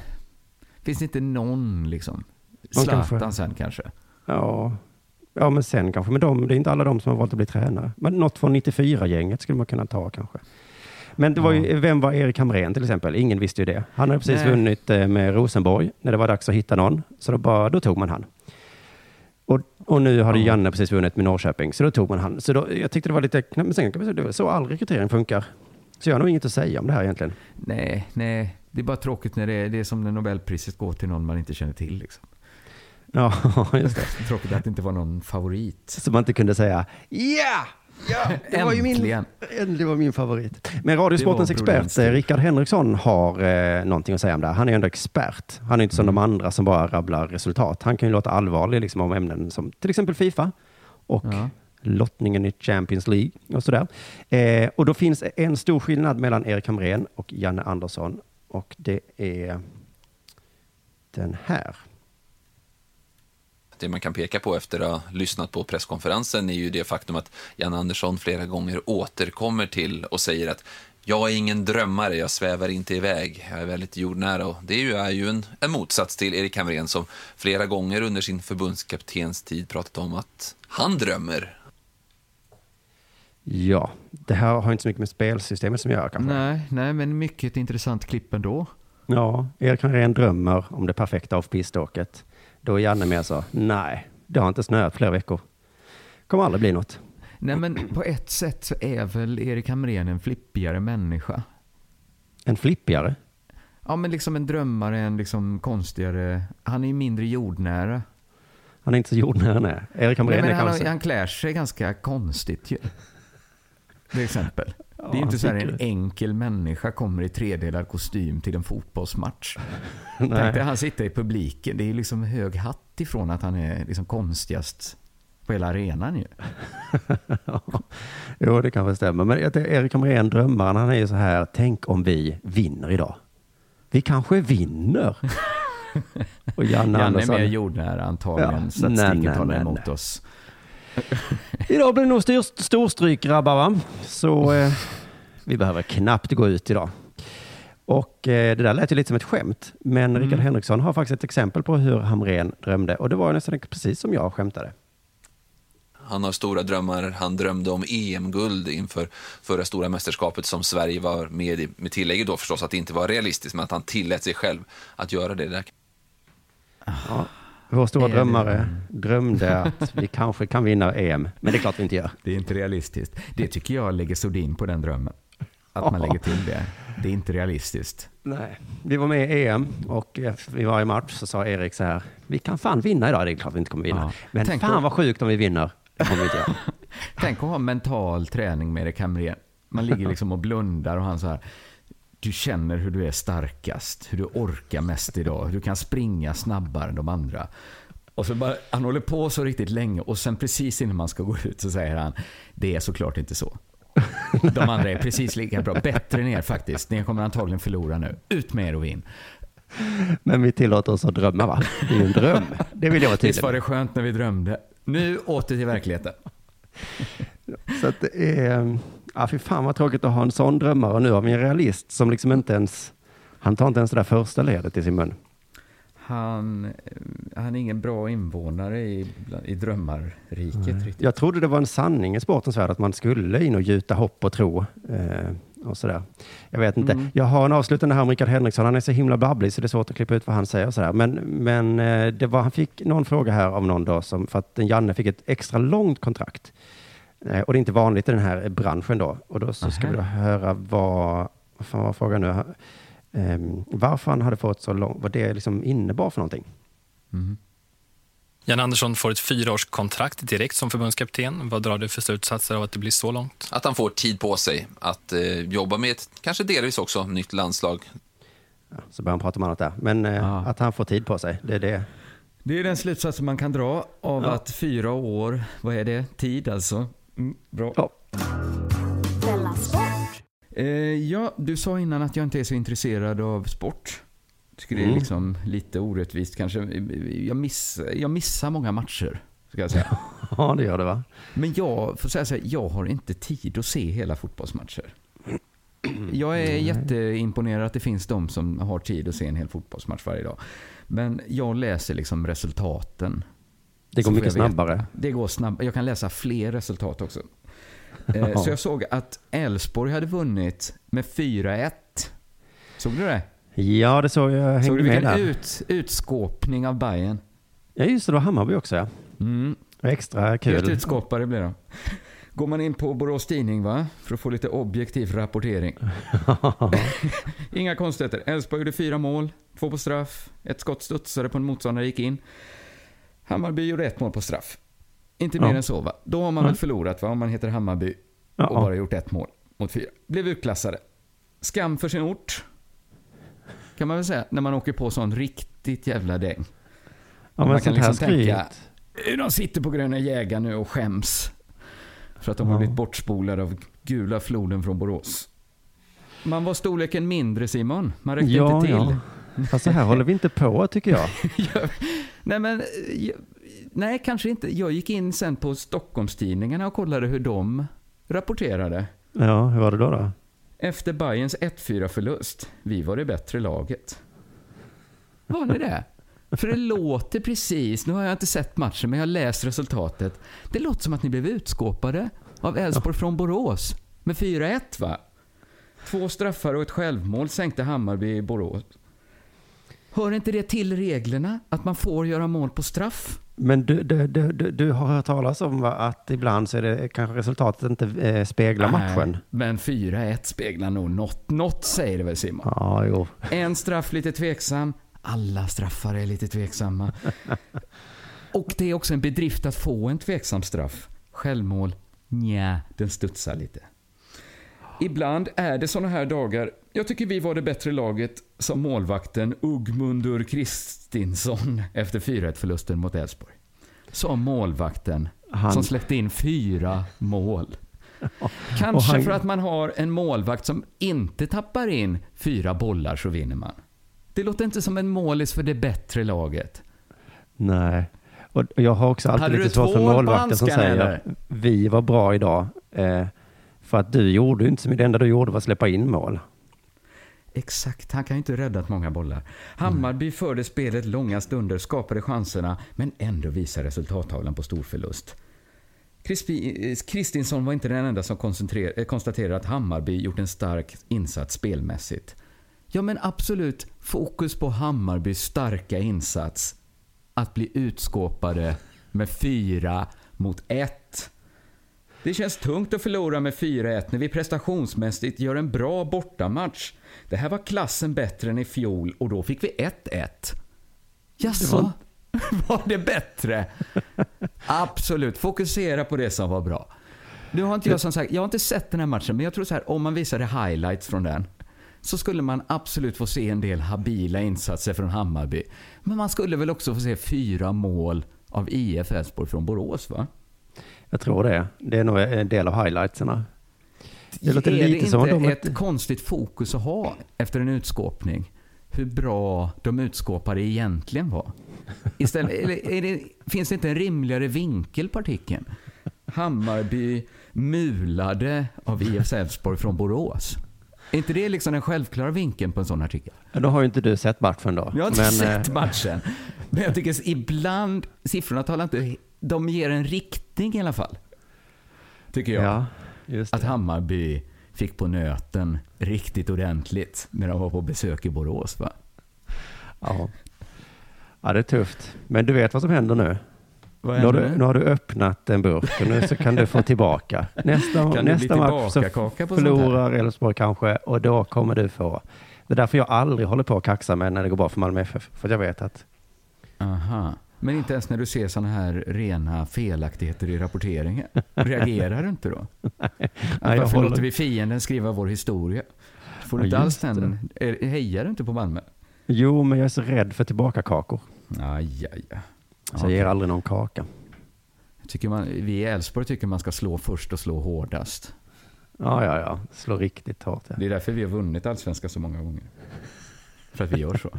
Finns det inte någon liksom? Zlatan sen kanske? Ja, ja men sen kanske. Men de, det är inte alla de som har valt att bli tränare. Men något från 94-gänget skulle man kunna ta kanske. Men det var ju, vem var Erik Hamrén till exempel? Ingen visste ju det. Han hade precis Nej. vunnit eh, med Rosenborg när det var dags att hitta någon. Så då, bara, då tog man han. Och, och nu har det Ja. Janne precis vunnit med Norrköping, så då tog man han. Så då, jag tyckte det var lite, men sen kan det så all rekrytering funkar. Så jag har nog inget att säga om det här egentligen. Nej, nej. Det är bara tråkigt när det är, det är som när Nobelpriset går till någon man inte känner till. Liksom. Ja, just det. Tråkigt att det inte var någon favorit. Så man inte kunde säga ja, ja, det var ju min, det var min favorit. Men Radiosportens expert eh, Rickard Henriksson har eh, någonting att säga om det här. Han är ju ändå expert. Han är inte som de andra som bara rabblar resultat. Han kan ju låta allvarlig liksom, om ämnen som till exempel Fifa och Ja. lottningen i Champions League och sådär. Eh, och då finns en stor skillnad mellan Erik Hamrén och Janne Andersson och det är den här. Det man kan peka på efter att ha lyssnat på presskonferensen är ju det faktum att Jan Andersson flera gånger återkommer till och säger att jag är ingen drömmare, jag svävar inte iväg, jag är väldigt jordnära. Och det är ju, är ju en, en motsats till Erik Hamrén som flera gånger under sin förbundskaptens tid pratat om att han drömmer. Ja, det här har inte så mycket med spelsystemet som gör kanske. Nej, nej, men mycket intressant klipp ändå. Ja, Erik Hamrén drömmer om det perfekta off-piste-åket. Då är Janne mer så, nej, det har inte snöat flera veckor. Kommer aldrig bli något. Nej, men på ett sätt så är väl Erik Hamrén en flippigare människa. En flippigare. Ja, men liksom en drömmare, en liksom konstigare. Han är ju mindre jordnära. Han är inte så jordnära han är. Erik Hamrén Nej, är men han, kanske... han klär sig ganska konstigt ju. Till exempel. Det är inte så här en enkel människa kommer i tredelad kostym till en fotbollsmatch. Tänk dig han sitter i publiken. Det är liksom hög hatt ifrån att han är liksom konstigast på hela arenan ju. Jo, det kanske stämmer. Men Erik Hamrén, drömmaren, han är ju så här, tänk om vi vinner idag. Vi kanske vinner. Och Janne Janne är mer jordnära antagligen. Ja. Statistiken Nej, nej, talar emot nej. oss. Idag blir det nog styr, storstryk grabbar va? Så eh, vi behöver knappt gå ut idag. Och eh, det där lät ju lite som ett skämt. Men Mm. Rickard Henriksson har faktiskt ett exempel på hur Hamrén drömde. Och det var nästan precis som jag skämtade. Han har stora drömmar. Han drömde om EM-guld inför förra stora mästerskapet som Sverige var med i. Med tillägget då förstås att det inte var realistiskt, men att han tillät sig själv att göra det där. Ja. Vår stora det- drömmare drömde att vi kanske kan vinna EM. Men det är klart vi inte gör. Det är inte realistiskt. Det tycker jag lägger sordin på den drömmen. Att man lägger till det. Det är inte realistiskt. Nej. Vi var med i EM och eh, i varje match så sa Erik så här. Vi kan fan vinna idag. Det är klart vi inte kommer vinna. Ja. Men Tänk fan vad sjukt om vi vinner. Det kommer vi inte göra. Tänk att ha mental träning med Erik Hamrén. Man ligger liksom och blundar och han så här. Du känner hur du är starkast, hur du orkar mest idag, hur du kan springa snabbare än de andra. Och så bara, han håller på så riktigt länge och sen precis innan man ska gå ut så säger han, det är såklart inte så. De andra är precis lika bra, bättre än er faktiskt. Ni kommer antagligen förlora nu. Ut med er och vinn. Men vi tillåter oss att drömma va? Det är ju en dröm. Det vill jag vara Visst tydlig var med. det skönt när vi drömde. Nu åter till verkligheten. Så att det är, ja fy fan vad tråkigt att ha en sån drömmare. Och nu har vi en realist som liksom inte ens, han tar inte ens det där första ledet i sin mun. Han, eh, han är ingen bra invånare i, i drömmarriket riktigt. Jag trodde det var en sanning i sportens värld att man skulle in och gjuta hopp och tro. Eh, och sådär. Jag vet inte. Mm. Jag har en avslutande här om Rickard Henriksson. Han är så himla babblig så det är svårt att klippa ut vad han säger och sådär. Men, men eh, det var, han fick någon fråga här av någon då som, för att Janne fick ett extra långt kontrakt. Eh, och det är inte vanligt i den här branschen då. Och då så ska Nähä. vi då höra vad, vad fan var frågan nu? Eh, varför han hade fått så långt, vad det liksom innebar för någonting. Mm. Jan Andersson får ett fyraårskontrakt direkt som förbundskapten. Vad drar du för slutsatser av att det blir så långt? Att han får tid på sig att eh, jobba med ett, kanske delvis också, nytt landslag. Ja, så börjar han prata om annat där. Men eh, Ja. att han får tid på sig, det är det. Det är den slutsatsen man kan dra av Ja. att fyra år, vad är det? Tid alltså. Mm, bra. Ja. Eh, ja, du sa innan att jag inte är så intresserad av sport. Tycker det är Mm. liksom lite orättvist kanske. Jag, miss, jag missar många matcher, ska jag säga. ja, det gör det va? Men jag får säga så här, jag har inte tid att se hela fotbollsmatcher. Jag är jätteimponerad att det finns de som har tid att se en hel fotbollsmatch varje dag. Men jag läser liksom resultaten. Det går mycket snabbare. Det går snabbare. Jag kan läsa fler resultat också. Eh. Så jag såg att Elfsborg hade vunnit med 4-1. Såg du det? Ja, det såg jag. Såg Hängde du med vilken där. ut, utskåpning av Bayern? Ja, just det. Det var Hammarby också. Ja. Mm. Extra Helt kul. utskåpare blev de. Går man in på Borås Tidning va? För att få lite objektiv rapportering. Inga konstigheter. Elfsborg gjorde fyra mål, två på straff, ett skott studsade på en motståndare gick in. Hammarby gjorde ett mål på straff. Inte mer Ja. än så va? Då har man väl Nej. förlorat va? Om man heter Hammarby Ja. och bara gjort ett mål mot fyra. Blev utklassade. Skam för sin ort. Kan man väl säga, när man åker på sån riktigt jävla däng. ja, man kan liksom tänka- De sitter på Gröna Jägaren nu och skäms. För att de har Ja. blivit bortspolade av gula floden från Borås. Man var storleken mindre Simon. Man räckte Ja, inte till. ja. Fast så här håller vi inte på tycker jag. nej men, eh, nej kanske inte. Jag gick in sen på Stockholmstidningarna och kollade hur de rapporterade. Ja, hur var det då? då? Efter Bayerns 1-4 förlust. Vi var det bättre laget. Var ni det? För det låter precis, nu har jag inte sett matchen men jag har läst resultatet. Det låter som att ni blev utskåpade av Elfsborg från Borås. Med 4-1 va? Två straffar och ett självmål sänkte Hammarby i Borås. Hör inte det till reglerna? Att man får göra mål på straff? Men du, du, du, du, har hört talas om att ibland så är det kanske resultatet inte eh, speglar matchen. Nej, men 4-1 speglar nog något. Något säger det väl Simon? Ja, jo. En straff lite tveksam. Alla straffar är lite tveksamma. Och det är också en bedrift att få en tveksam straff. Självmål, nja, den studsar lite. Ibland är det såna här dagar. Jag tycker vi var det bättre laget som målvakten Ugmundur Kristinsson efter 4-1-förlusten mot Elfsborg. Som målvakten Han- som släppte in fyra mål. Kanske han- för att man har en målvakt som inte tappar in fyra bollar så vinner man. Det låter inte som en målis för det bättre laget. Nej. Och jag har också alltid Hade lite svårt för målvakter som säger eller? vi var bra idag. Eh, för att du gjorde inte så mycket. Det enda du gjorde var att släppa in mål. Exakt, han kan ju inte räddat många bollar. Hammarby förde spelet långa stunder, skapade chanserna, men ändå visar resultattavlan på storförlust. Krispi- eh, Kristinsson var inte den enda som eh, konstaterade att Hammarby gjort en stark insats spelmässigt. Ja, men absolut, fokus på Hammarbys starka insats. Att bli utskåpade med fyra mot ett. Det känns tungt att förlora med 4-1 när vi prestationsmässigt gör en bra bortamatch. Det här var klassen bättre än i fjol och då fick vi 1-1. Jaså? Var det bättre? Absolut. Fokusera på det som var bra. Nu har inte jag som sagt, jag har inte sett den här matchen, men jag tror så här, om man visade highlights från den så skulle man absolut få se en del habila insatser från Hammarby. Men man skulle väl också få se fyra mål av IF Elfsborg från Borås, va? Jag tror det. Det är nog en del av highlightserna. Det är låter det lite inte som de- ett konstigt fokus att ha efter en utskåpning? Hur bra de utskåpade egentligen var? Istället, eller är det, finns det inte en rimligare vinkel på artikeln? Hammarby mulade av IF Elfsborg från Borås. Är inte det liksom den självklara vinkeln på en sån artikel? Ja, Då har ju inte du sett matchen då. Jag har inte Men, sett eh, matchen. Men jag tycker att ibland, siffrorna talar inte, de ger en riktning i alla fall. Tycker jag. Ja, Att. Hammarby fick på nöten riktigt ordentligt när de var på besök i Borås. Va? Ja. ja, det är tufft. Men du vet vad som händer nu? Nu har, du, nu? har du öppnat en burk och nu så kan du få tillbaka. Nästa, Kan nästa match så förlorar Elfsborg kanske och då kommer du få. Det är därför jag aldrig håller på att kaxa med när det går bra för Malmö FF. För jag vet att Aha. Men inte ens när du ser såna här rena felaktigheter i rapporteringen? Reagerar du inte då? Att jag varför låter vi fienden skriva vår historia? Får du Ja, inte alls den? är- Hejar du inte på Malmö? jo, men jag är så rädd för tillbakakakor. Aj, aj, aj. Så jag ger aldrig någon kaka. Tycker man, vi i Elfsborg tycker man ska slå först och slå hårdast. Ja, ja, ja. Slå riktigt hårt. Ja. Det är därför vi har vunnit allsvenskan så många gånger. För att vi gör så.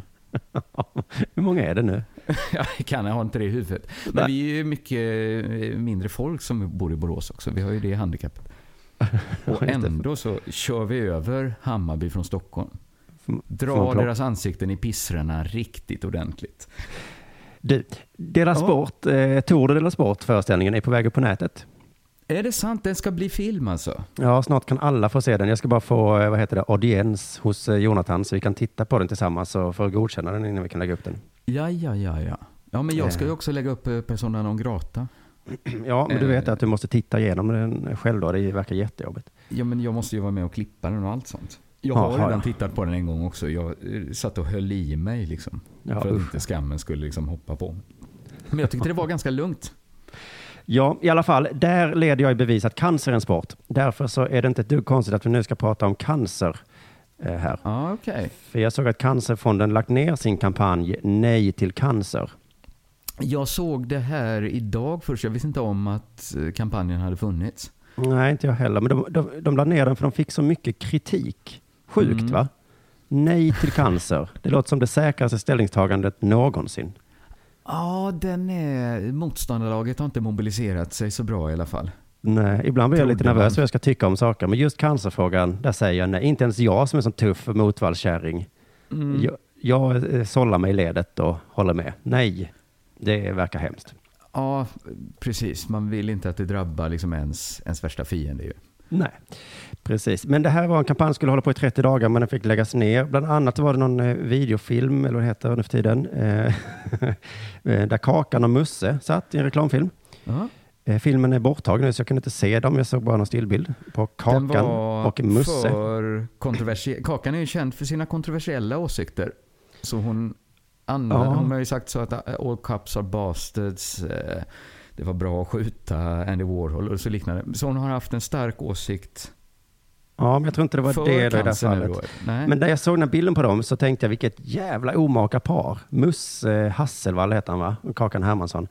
Hur många är det nu? Jag kan jag har inte det i huvudet. Men Nej. vi är ju mycket eh, mindre folk som bor i Borås också. Vi har ju det handikappet. Och ändå så kör vi över Hammarby från Stockholm. Drar deras ansikten i pissrarna riktigt ordentligt. Du, Dela Ja. Sport, eh, Tour de Sport föreställningen är på väg upp på nätet. Är det sant? Den ska bli film alltså? Ja, snart kan alla få se den. Jag ska bara få, eh, vad heter det, audiens hos eh, Jonathan så vi kan titta på den tillsammans och få godkänna den innan vi kan lägga upp den. Ja, ja, ja, ja. Ja, men jag ska ju Eh. också lägga upp eh, Persona non grata. Ja, men du Eh. vet att du måste titta igenom den själv då. Det verkar jättejobbigt. Ja, men jag måste ju vara med och klippa den och allt sånt. Jag Ja, har ja, redan tittat på den en gång också. Jag satt och höll i mig liksom. Ja, för att usch. inte skammen skulle liksom hoppa på. Men jag tyckte det var ganska lugnt. Ja, i alla fall, där leder jag i bevis att cancer är en sport. Därför så är det inte ett dugg konstigt att vi nu ska prata om cancer här. Ja, okej. För jag såg att Cancerfonden lagt ner sin kampanj Nej till cancer. Jag såg det här idag först. Jag visste inte om att eh, kampanjen hade funnits. Nej, inte jag heller. Men de, de, de la ner den för de fick så mycket kritik. Sjukt Mm. va? Nej till cancer. Det låter som det säkraste ställningstagandet någonsin. Ja, den är... Motståndarlaget har inte mobiliserat sig så bra i alla fall. Nej, ibland blir jag lite nervös vad jag ska tycka om saker. Men just cancerfrågan, där säger jag nej. Inte ens jag som är sån tuff motvallskärring. Mm. Jag, jag eh, sållar mig i ledet och håller med. Nej, det verkar hemskt. Ja, precis. Man vill inte att det drabbar liksom ens, ens värsta fiende ju. Nej, precis. Men det här var en kampanj som skulle hålla på i 30 dagar, men den fick läggas ner. Bland annat var det någon eh, videofilm, eller vad det heter nu för tiden, eh, där Kakan och Musse satt i en reklamfilm. Ja. Eh, Filmen är borttagen nu, så jag kunde inte se dem. Jag såg bara någon stillbild på Den Kakan var och Musse. för kontroversiell. Kakan är ju känd för sina kontroversiella åsikter. Så hon, anv- Ja. hon har ju sagt så att uh, all cups are bastards. eh, Det var bra att skjuta Andy Warhol och så liknande. Så hon har haft en stark åsikt Ja, men jag tror inte det var för det då i det fallet. Men när jag såg den här bilden på dem så tänkte jag vilket jävla omaka par. Musse Hasselvall heter han va? Och Kakan Hermansson.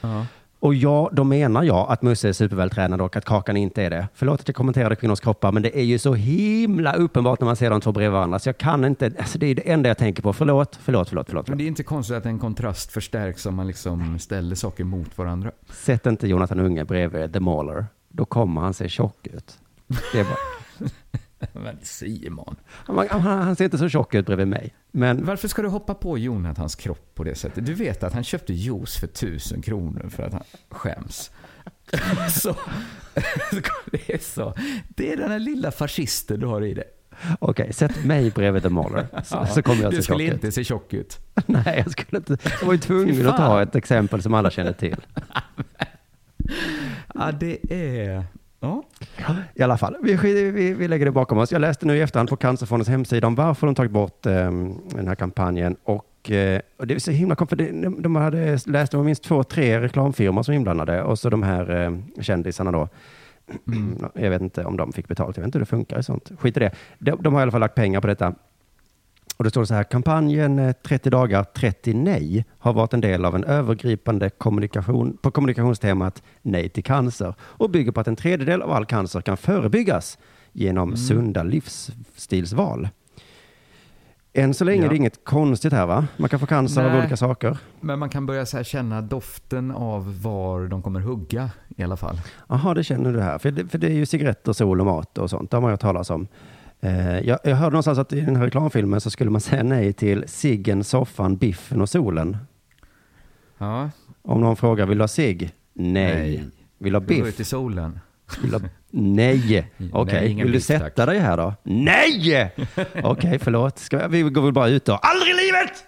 ja. Och ja, då menar jag att Musse är supervältränad och att Kakan inte är det. Förlåt att jag kommenterade kvinnors kroppar, men det är ju så himla uppenbart när man ser de två bredvid varandra. Så jag kan inte, alltså det är det enda jag tänker på. Förlåt, förlåt, förlåt, förlåt. Men det är inte konstigt att en kontrast förstärks om man liksom ställer saker mot varandra. Sätt inte Jonathan Unge bredvid The Mauler. Då kommer han se tjock ut. Det är bara... Men Simon. Han, han, han ser inte så tjock ut bredvid mig. Men Varför ska du hoppa på Jonathans kropp på det sättet? Du vet att han köpte juice för tusen kronor för att han skäms. så, det är så. Det är den här lilla fascisten du har i dig. okej, sätt mig bredvid The Mauler. Så, så kommer jag du se tjock skulle inte se tjock ut. Nej, jag skulle inte. Jag var ju tvungen att ta ett exempel som alla känner till. Ja, det är... Ja. I alla fall, vi, vi, vi lägger det bakom oss. Jag läste nu i efterhand på Cancerfondens hemsida om varför de tagit bort eh, den här kampanjen. Och, eh, och det är så himla för det, de hade läst om minst två, tre reklamfirmor som inblandade och så de här eh, kändisarna då. Jag vet inte om de fick betalt, jag vet inte hur det funkar i sånt. Skit i det. De, de har i alla fall lagt pengar på detta. Och det står så här, kampanjen eh, 30 dagar, 30 nej har varit en del av en övergripande kommunikation på kommunikationstemat Nej till cancer och bygger på att en tredjedel av all cancer kan förebyggas genom sunda livsstilsval. Än så länge Ja. är det inget konstigt här va? Man kan få cancer av Nej. olika saker. Men man kan börja så känna doften av var de kommer hugga i alla fall. Jaha, det känner du här. För det, för det är ju cigaretter, sol och mat och sånt. Det har man ju hört talas om. Eh, jag, jag hörde någonstans att i den här reklamfilmen så skulle man säga nej till ciggen, soffan, biffen och solen. Ja, Om någon frågar, vill du ha cigg? Nej. Nej. Vill du ha du biff? ut i solen. Vill du ha... Nej. Okej, ingen vill du biff, tack. sätta dig här då? Nej! Okej, förlåt. Ska vi, vi går väl bara ut då. Aldrig i livet!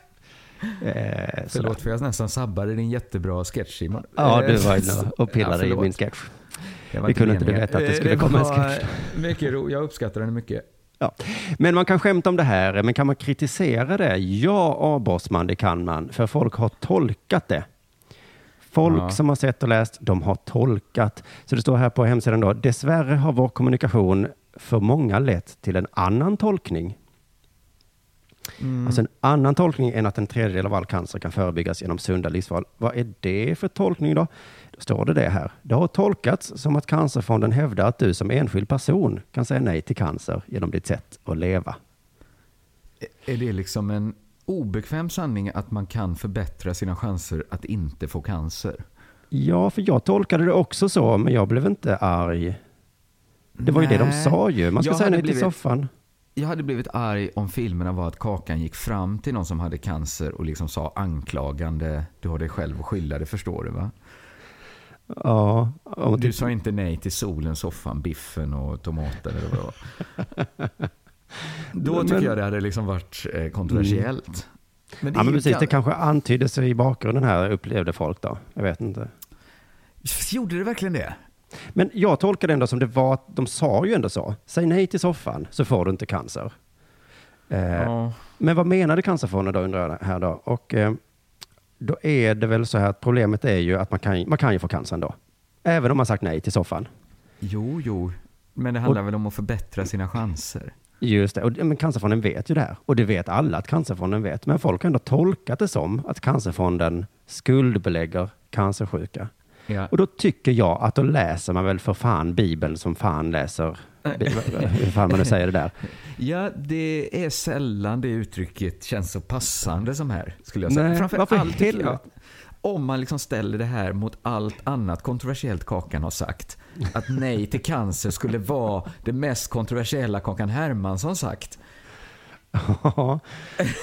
Eh. Förlåt för jag nästan sabbade din jättebra sketch Simon. Ja, du Eh, var inne och pillade i förlåt. min sketch. Det Vi kunde inte meningen. veta att det Eh, skulle komma en sketch. Mycket ro. Jag uppskattar den mycket. Ja. Men man kan skämta om det här, men kan man kritisera det? Ja, A. Bossman, det kan man, för folk har tolkat det. Folk Ja. som har sett och läst, de har tolkat. Så det står här på hemsidan då, dessvärre har vår kommunikation för många lett till en annan tolkning. Mm. Alltså en annan tolkning än att en tredjedel av all cancer kan förebyggas genom sunda livsval. Vad är det för tolkning då? Då står det det här. Det har tolkats som att Cancerfonden hävdar att du som enskild person kan säga nej till cancer genom ditt sätt att leva. Är det liksom en obekväm sanning att man kan förbättra sina chanser att inte få cancer? Ja, för jag tolkade det också så, men jag blev inte arg. Det var ju det de Nej. sa ju. Man ska Jag säga nej till blivit- soffan. Jag hade blivit arg om filmerna var att Kakan gick fram till någon som hade cancer och liksom sa anklagande, du har dig själv att skylla, det förstår du va? Ja, och Du sa inte nej till solen, soffan, biffen och tomater eller vad det var. Då tycker Men- jag det hade liksom varit eh, kontroversiellt. Men det ja, men precis, gan- det kanske antydde sig i bakgrunden här, upplevde folk då. Jag vet inte. Gjorde det verkligen det? Men jag tolkar det ändå som det var, att de sa ju ändå så. Säg nej till soffan så får du inte cancer. Eh, Ja. Men vad menade Cancerfonden då undrar jag här då? Och eh, då är det väl så här att problemet är ju att man kan, man kan ju få cancer ändå. Även om man sagt nej till soffan. Jo, jo. Men det handlar väl om att förbättra sina chanser? Just det, och, men Cancerfonden vet ju det här. Och det vet alla att Cancerfonden vet. Men folk har ändå tolkat det som att Cancerfonden skuldbelägger cancersjuka. Ja. Och då tycker jag att då läser man väl för fan Bibeln som fan läser, hur fan man nu säger det där. Ja, det är sällan det uttrycket känns så passande som här, skulle jag säga. Nej, Framför varför allt jag, om man liksom ställer det här mot allt annat kontroversiellt Kakan har sagt. Att nej till cancer skulle vara det mest kontroversiella Kakan Hermansson sagt. Ja.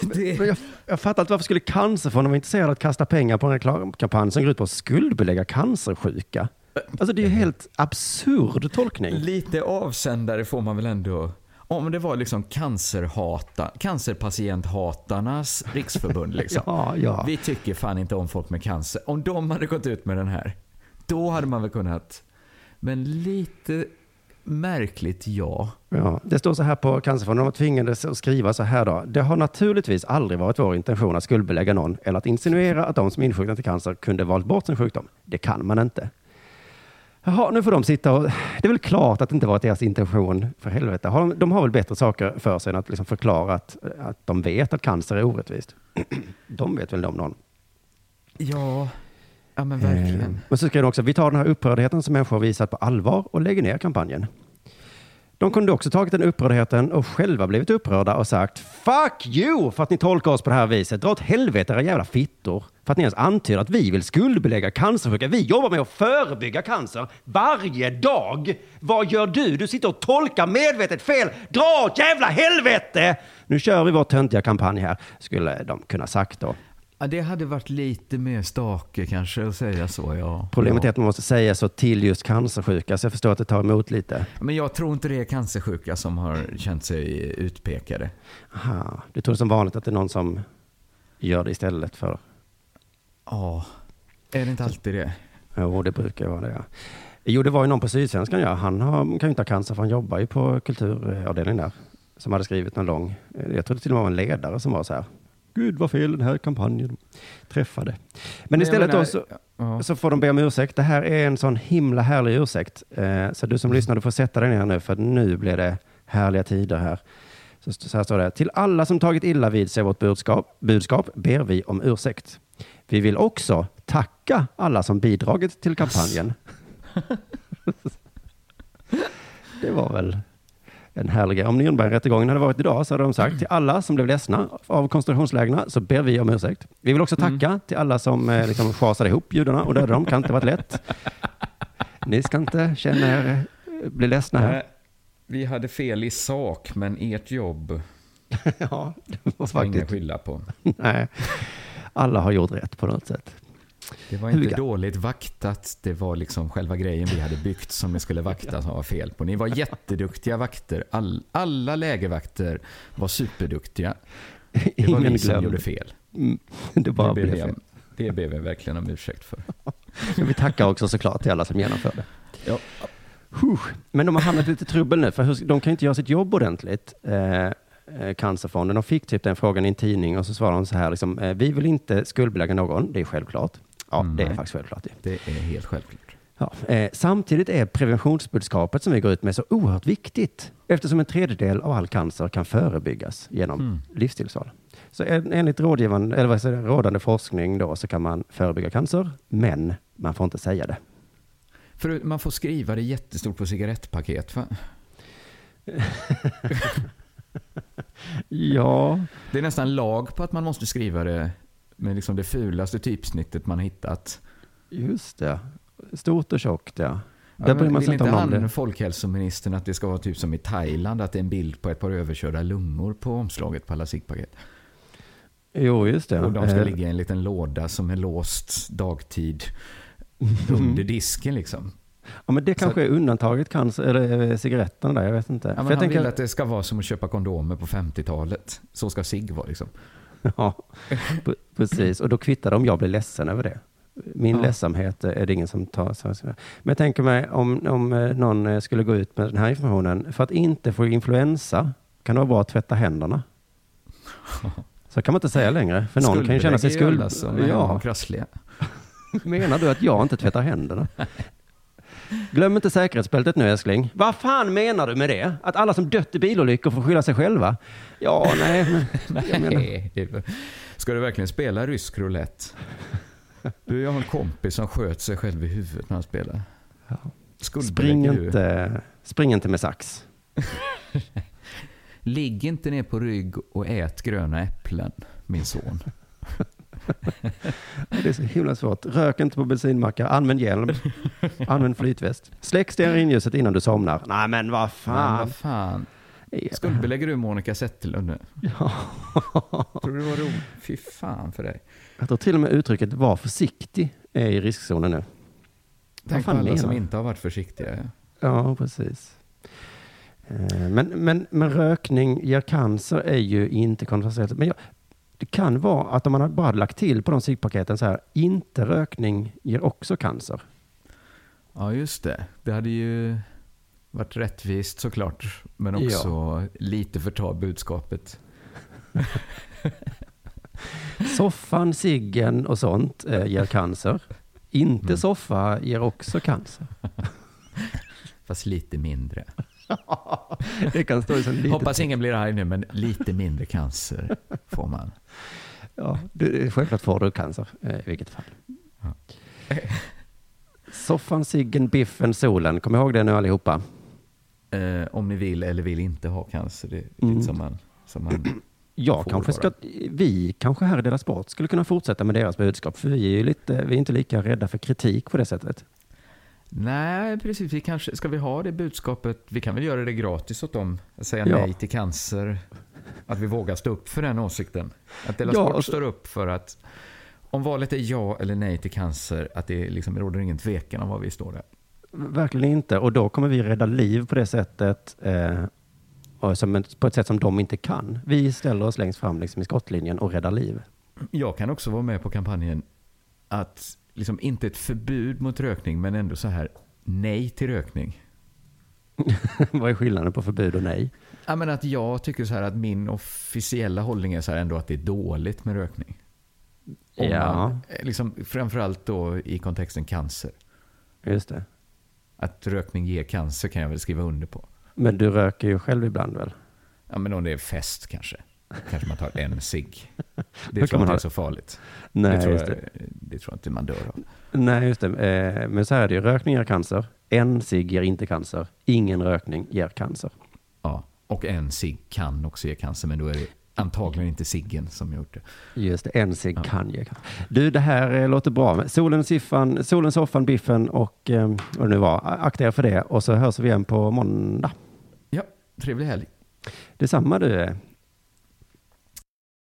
Det, Men jag, jag fattar inte varför skulle Cancerfonden vara intresserad av att kasta pengar på en reklamkampanj som går ut på att skuldbelägga cancersjuka? Alltså det är ju helt absurd tolkning. lite avsändare får man väl ändå. Om det var liksom cancerhata, cancerpatienthatarnas riksförbund liksom. Ja, ja. Vi tycker fan inte om folk med cancer. Om de hade gått ut med den här, då hade man väl kunnat. Men lite märkligt, ja. Ja, det står så här på Cancerfonden, de var tvingade att skriva så här då. Det har naturligtvis aldrig varit vår intention att skuldbelägga någon eller att insinuera att de som insjuknat i cancer kunde valt bort sin sjukdom. Det kan man inte. Jaha, nu får de sitta och... Det är väl klart att det inte var deras intention, för helvete. Har de, de har väl bättre saker för sig än att liksom förklara att, att de vet att cancer är orättvist. De vet väl om någon. Ja, ja men verkligen. Eh, Men så skrev de också, vi tar den här upprördheten som människor har visat på allvar och lägger ner kampanjen. De kunde också tagit den upprördheten och själva blivit upprörda och sagt Fuck you för att ni tolkar oss på det här viset. Dra åt helvete era jävla fittor. För att ni ens antyder att vi vill skuldbelägga cancersjuka. Vi jobbar med att förebygga cancer varje dag. Vad gör du? Du sitter och tolkar medvetet fel. Dra åt jävla helvete! Nu kör vi vår töntiga kampanj här, skulle de kunna sagt då. Ja, det hade varit lite mer stake kanske att säga så, ja. Problemet ja. är att man måste säga så till just cancersjuka, så jag förstår att det tar emot lite. Men jag tror inte det är cancersjuka som har känt sig utpekade. Aha. Du tror som vanligt att det är någon som gör det istället för... Ja, är det inte alltid det? Jo, det brukar vara det. Ja. Jo, det var ju någon på Sydsvenskan, ja. Han har, kan ju inte ha cancer för han jobbar ju på kulturavdelningen där. Som hade skrivit en lång, jag tror det till och med var en ledare som var så här. Gud vad fel den här kampanjen träffade. Men, jag istället menar- då så, Ja. så får de be om ursäkt. Det här är en sån himla härlig ursäkt. Eh, så du som lyssnar, du får sätta dig ner nu för nu blir det härliga tider här. Så, så här står det. Till alla som tagit illa vid sig vårt budskap, budskap ber vi om ursäkt. Vi vill också tacka alla som bidragit till kampanjen. det var väl en härlig grej. Om Nürnbergrättegången hade varit idag så hade de sagt till alla som blev ledsna av koncentrationslägren så ber vi om ursäkt. Vi vill också tacka till alla som eh, liksom schasade ihop judarna och dödade dem. Kan inte varit lätt. Ni ska inte känna er, eh, bli ledsna här. Nej, Vi hade fel i sak, men ert jobb Ja, det var ska ingen faktiskt... skylla på. Nej, alla har gjort rätt på något sätt. Det var inte Huga. dåligt vaktat, det var liksom själva grejen vi hade byggt som ni skulle vakta som var fel på. Ni var jätteduktiga vakter. All, alla lägervakter var superduktiga. Det var Ingen vi som glömde. gjorde fel. Mm, Det bara det, blev vi fel. det ber vi verkligen om ursäkt för. Vi tackar också såklart till alla som genomförde. Ja. Men de har hamnat i lite trubbel nu, för de kan inte göra sitt jobb ordentligt. Eh, eh, Cancerfonden, de fick typ den frågan i en tidning och så svarade de så här, liksom, eh, vi vill inte skuldbelägga någon, det är självklart. Ja, Mm, det är nej. faktiskt självklart. Det. Det är helt självklart. Ja. Eh, samtidigt är preventionsbudskapet som vi går ut med så oerhört viktigt, eftersom en tredjedel av all cancer kan förebyggas genom Mm. livsstilsval. Så en, enligt rådgivande, eller vad säger, rådande forskning då, så kan man förebygga cancer, men man får inte säga det. För man får skriva det jättestort på cigarettpaket. Va? Ja, Det är nästan lag på att man måste skriva det med liksom det fulaste typsnittet man hittat. just det. Stort och tjockt, ja. Ja, Där bryr men man sig inte om han, det. folkhälsoministern, att det ska vara typ som i Thailand, att det är en bild på ett par överkörda lungor på omslaget på alla ciggpaket. Jo, just det. Och de ska Eh, ligga i en liten låda som är låst dagtid under disken liksom. Ja, men det kanske är undantaget cancer, eller eh, cigaretterna där, jag vet inte. Ja, För men jag han tänker, vill att det ska vara som att köpa kondomer på 50-talet. Så ska cigg vara liksom. ja, precis. Och då kvittar det om jag blir ledsen över det. Min Ja. ledsamhet eh, är det ingen som tar. Men jag tänker mig om, om eh, någon eh, skulle gå ut med den här informationen. För att inte få influensa kan det vara bra att tvätta händerna. Så kan man inte säga längre. För någon kan ju känna sig skuld. är Ja, krassliga. menar du att jag inte tvättar händerna? Glöm inte säkerhetsbältet nu älskling. Vad fan menar du med det? Att alla som dött i bilolyckor får skylla sig själva? Ja, nej, men jag menar, Nej, Ska du verkligen spela rysk roulette? Du, jag har en kompis som sköt sig själv i huvudet när han spelar. spring inte, spring inte med sax. Ligg inte ner på rygg och ät gröna äpplen, min son. Det är så himla svårt. Rök inte på bensinmackar, använd hjälm, använd flytväst. Släck stearinljuset innan du somnar. Nej men vad Men fan. vad fan. Skuldbelägger du Monica Zetterlund nu? Ja. Tror du det var roligt? Fy fan för dig. Jag tror till och med uttrycket var försiktig är i riskzonen nu. Tänk på alla menar som inte har varit försiktiga. Ja, precis. Eh, Men, men, men rökning ger cancer är ju inte kontroversiellt. Men jag, det kan vara att om man bara hade lagt till på de ciggpaketen så här, inte rökning ger också cancer. Ja, just det. Det hade ju varit rättvist såklart. Men också lite förta budskapet. Soffan, ciggen och sånt eh, ger cancer. Inte Mm. soffa ger också cancer. Fast lite mindre. Det kan stå i så litet. Hoppas ingen blir arg nu, men lite mindre cancer får man. Ja, du, självklart får du cancer eh, i vilket fall. Ja. Soffan, ciggen, biffen, solen. Kom ihåg det nu allihopa. Eh, om ni vill eller vill inte ha cancer. Det är Mm. lite som man, som man får kanske ska, vi kanske här i Dela Sport skulle kunna fortsätta med deras budskap, för vi är ju lite, vi är inte lika rädda för kritik på det sättet. Nej, precis. Vi kanske, ska vi ha det budskapet? Vi kan väl göra det gratis åt dem? Att säga Ja. nej till cancer. Att vi vågar stå upp för den åsikten. Att Della Ja, Sport och så- står upp för att om valet är ja eller nej till cancer, att det liksom råder ingen tvekan om var vi står där. Verkligen inte. Och då kommer vi rädda liv på det sättet, eh, som, på ett sätt som de inte kan. Vi ställer oss längst fram liksom, i skottlinjen och räddar liv. Jag kan också vara med på kampanjen att, liksom inte ett förbud mot rökning, men ändå så här, nej till rökning. Vad är skillnaden på förbud och nej? Ja, men att jag tycker så här att min officiella hållning är så här ändå att det är dåligt med rökning. Om Ja. man, eh, liksom, framförallt då i kontexten cancer. Just det. Att rökning ger cancer kan jag väl skriva under på. Men du röker ju själv ibland väl? Ja, men om det är fest kanske. Kanske man tar en cigg. Det tror jag inte är så farligt. Nej, det, tror jag, det. det tror jag inte man dör av. Nej, just det. Eh, Men så här är det ju. Rökning ger cancer. En cigg ger inte cancer. Ingen rökning ger cancer. Ja. Och en cigg kan också ge cancer, men då är det antagligen inte ciggen som gjort det. Just det, en cigg Ja. kan ge cancer. Du, det här eh, låter bra. Solen, siffan, solen, soffan, biffen och eh, vad det nu var. Akta er för det. Och så hörs vi igen på måndag. Ja, trevlig helg. Detsamma du.